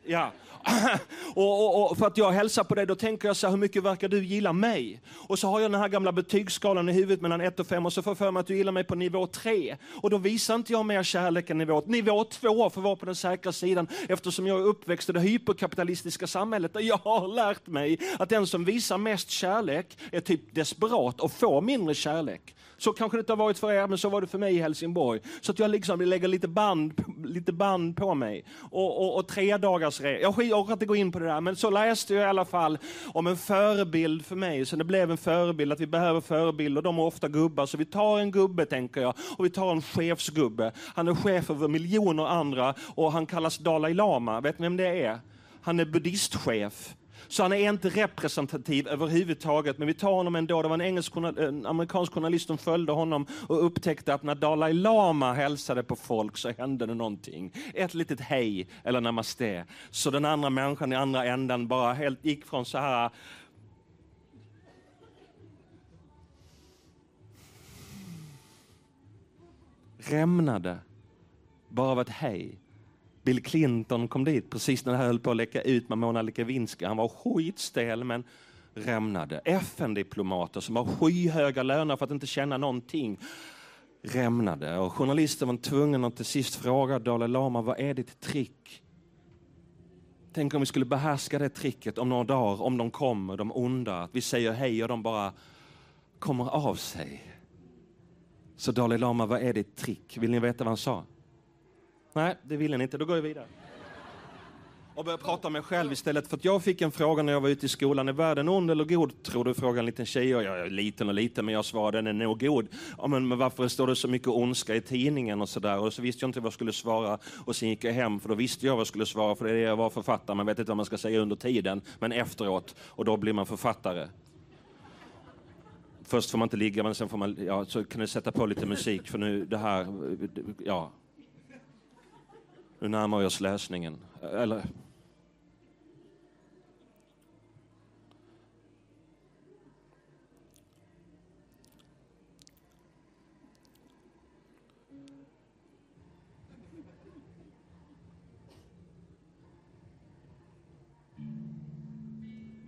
ja. (laughs) och, och, och, för att jag hälsar på dig, då tänker jag så här, hur mycket verkar du gilla mig? Och så har jag den här gamla betygsskalan i huvudet mellan 1 och 5 och så får jag för mig att du gillar mig på nivå 3. Och då visar inte jag mer kärlek än nivå, nivå 2 för att vara på den säkra sidan eftersom jag är uppväxt i det hyperkapitalistiska samhället där jag har lärt mig att den som visar mest kärlek är typ desperat och får mindre kärlek. Så kanske det inte har varit för er, men så var det för mig i Helsingborg. Så att jag liksom lägger lite band, lite band på mig. Och, och, och tre dagars re- Jag orkar inte gå in på det där, men så läste jag i alla fall om en förebild för mig. Så det blev en förebild, att vi behöver förebilder. De är ofta gubbar, så vi tar en gubbe, tänker jag. Och vi tar en chefsgubbe. Han är chef över miljoner andra och han kallas Dalai Lama. Vet ni vem det är? Han är buddhistchef. Så han är inte representativ överhuvudtaget, men vi tar honom ändå. Det var en, engelsk, en amerikansk journalist som följde honom och upptäckte att när Dalai Lama hälsade på folk så hände det någonting. Ett litet hej eller namaste. Så den andra människan i andra änden bara helt gick från så här rämnade bara av ett hej Bill Clinton kom dit precis när det här höll på att läcka ut med Mona Lewinsky. Han var skitstel men rämnade. FN-diplomater som har skyhöga löner för att inte känna någonting rämnade. Och journalisten var tvungen att till sist fråga Dalai Lama, vad är ditt trick? Tänk om vi skulle behärska det tricket om några dagar, om de kommer, de onda, att vi säger hej och de bara kommer av sig. Så Dalai Lama, vad är ditt trick? Vill ni veta vad han sa? Nej, det vill ni inte. Då går jag vidare. Och börjar prata om mig själv istället. För att jag fick en fråga när jag var ute i skolan. Är världen ond eller god? Tror du? Frågade en liten tjej. Och jag är liten och liten, men jag svarade den är nog god. Ja, men, men varför står det så mycket ondska i tidningen och sådär? Och så visste jag inte vad jag skulle svara. Och sen gick jag hem, för då visste jag vad jag skulle svara. För det är det jag var författare. Man vet inte vad man ska säga under tiden, men efteråt. Och då blir man författare. Först får man inte ligga, men sen får man, ja, så kan du sätta på lite musik. För nu, det här, ja, nu närmar vi oss läsningen. Eller...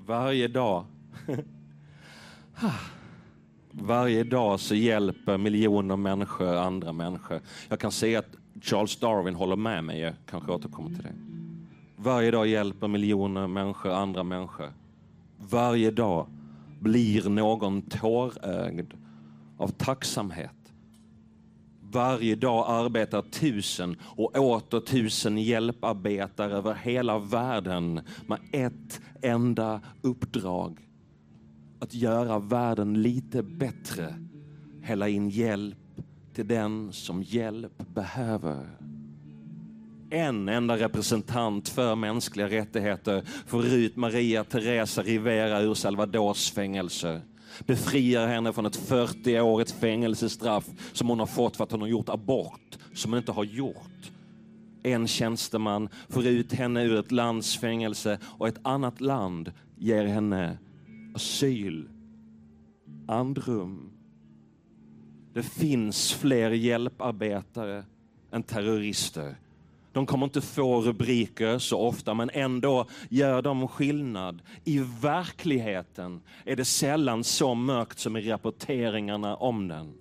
Varje dag (laughs) Varje dag så hjälper miljoner människor andra människor. Jag kan se att Charles Darwin håller med mig, jag kanske återkommer till det. Varje dag hjälper miljoner människor andra människor. Varje dag blir någon tårögd av tacksamhet. Varje dag arbetar tusen och åter tusen hjälparbetare över hela världen med ett enda uppdrag. Att göra världen lite bättre. Hälla in hjälp till den som hjälp behöver. En enda representant för mänskliga rättigheter får ut Maria Teresa Rivera ur Salvadors fängelse. Befriar henne från ett 40-årigt fängelsestraff som hon har fått för att hon har gjort abort som hon inte har gjort. En tjänsteman får ut henne ur ett lands fängelse och ett annat land ger henne asyl, andrum det finns fler hjälparbetare än terrorister. De kommer inte få rubriker så ofta, men ändå gör de skillnad. I verkligheten är det sällan så mörkt som i rapporteringarna om den.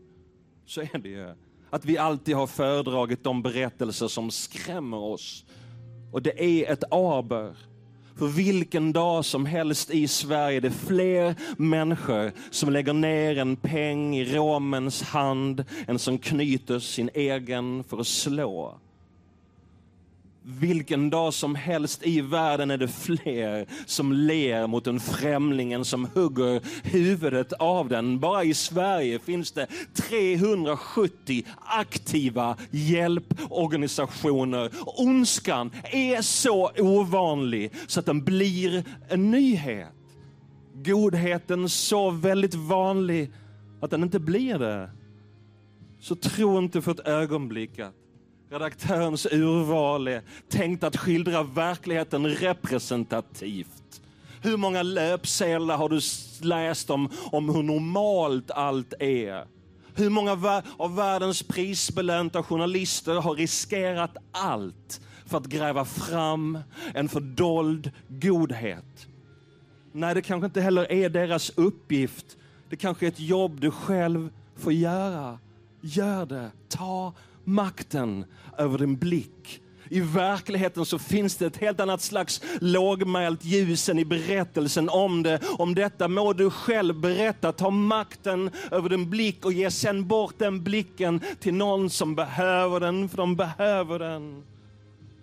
Så är det ju. Att vi alltid har föredragit de berättelser som skrämmer oss. Och det är ett aber. För vilken dag som helst i Sverige är det fler människor som lägger ner en peng i romens hand än som knyter sin egen för att slå vilken dag som helst i världen är det fler som ler mot en främlingen som hugger huvudet av den. Bara i Sverige finns det 370 aktiva hjälporganisationer. Ondskan är så ovanlig så att den blir en nyhet. Godheten så väldigt vanlig att den inte blir det. Så tro inte för ett ögonblick att Redaktörens urval är tänkt att skildra verkligheten representativt. Hur många löpsedlar har du läst om, om hur normalt allt är? Hur många av världens prisbelönta journalister har riskerat allt för att gräva fram en fördold godhet? Nej, det kanske inte heller är deras uppgift. Det kanske är ett jobb du själv får göra. Gör det. Ta makten över din blick. I verkligheten så finns det ett helt annat slags lågmält ljus än i berättelsen om det. Om detta må du själv berätta. Ta makten över din blick och ge sen bort den blicken till någon som behöver den, för de behöver den.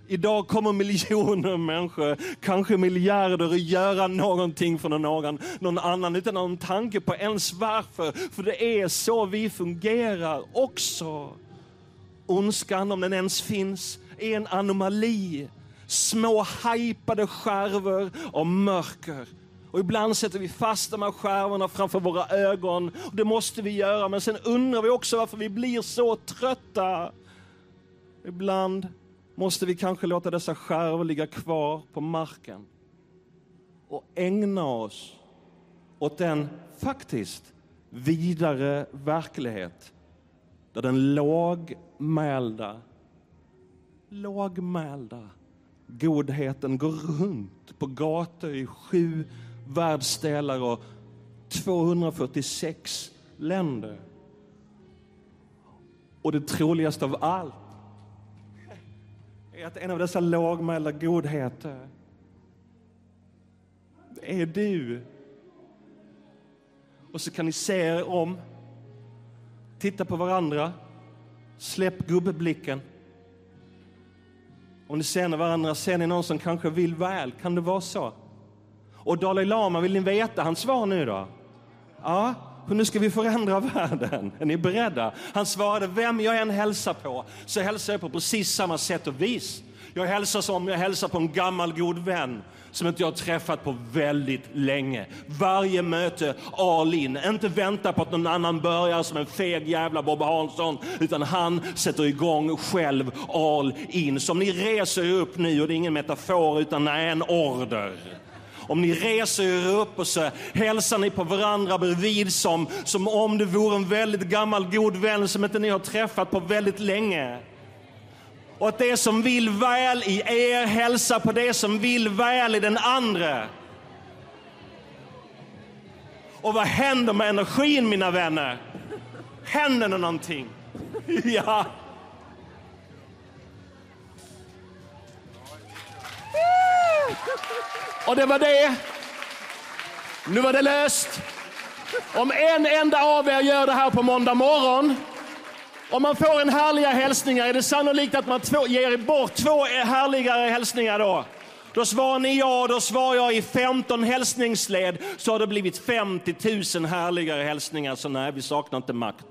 Idag kommer miljoner människor, kanske miljarder, att göra någonting för någon, någon annan utan någon tanke på ens varför. För det är så vi fungerar också. Ondskan, om den ens finns, är en anomali. Små hajpade skärvor av mörker. Och ibland sätter vi fast de här skärvorna framför våra ögon. Och det måste vi göra, men sen undrar vi också varför vi blir så trötta. Ibland måste vi kanske låta dessa skärvor ligga kvar på marken och ägna oss åt den faktiskt vidare verklighet där den lågmälda, lågmälda godheten går runt på gator i sju världsdelar och 246 länder. Och det troligaste av allt är att en av dessa lågmälda godheter är du. Och så kan ni se er om Titta på varandra. Släpp gubbeblicken. Om ni ser varandra, ser ni någon som kanske vill väl? Kan det vara så? Och Dalai Lama, vill ni veta hans svar nu då? Ja, hur nu ska vi förändra världen. Är ni beredda? Han svarade, vem jag än hälsar på så hälsar jag på precis samma sätt och vis. Jag hälsar som jag hälsar på en gammal god vän som inte jag har träffat på väldigt länge. Varje möte all in. Inte vänta på att någon annan börjar som en feg jävla Bob Hansson, utan han sätter igång själv all in. Så om ni reser er upp nu, och det är ingen metafor utan en order. Om ni reser er upp och så hälsar ni på varandra bredvid som, som om det vore en väldigt gammal god vän som inte ni har träffat på väldigt länge. Och att det som vill väl i er hälsa på det som vill väl i den andra. Och vad händer med energin, mina vänner? Händer det någonting? (laughs) Ja. Och det var det. Nu var det löst. Om en enda av er gör det här på måndag morgon om man får en härliga hälsningar, är det sannolikt att man två, ger bort två härligare hälsningar då? Då svarar ni ja, då svarar jag i 15 hälsningsled så har det blivit 50 000 härligare hälsningar. Så nej, vi saknar inte makt.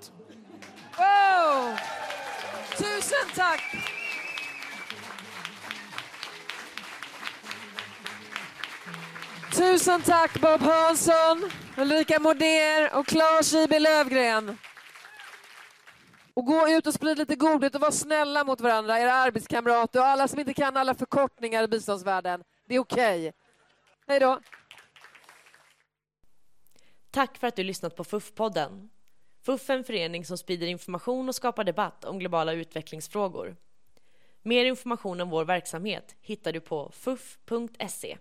Wow! Tusen tack! Tusen tack Bob Hansson, Ulrika Moder och Claes J.B. Lövgren. Och gå ut och sprid lite godhet och var snälla mot varandra, era arbetskamrater och alla som inte kan alla förkortningar i biståndsvärlden. Det är okej. Okay. Hej då. Tack för att du lyssnat på FUF-podden. FUF är en förening som sprider information och skapar debatt om globala utvecklingsfrågor. Mer information om vår verksamhet hittar du på fuf.se.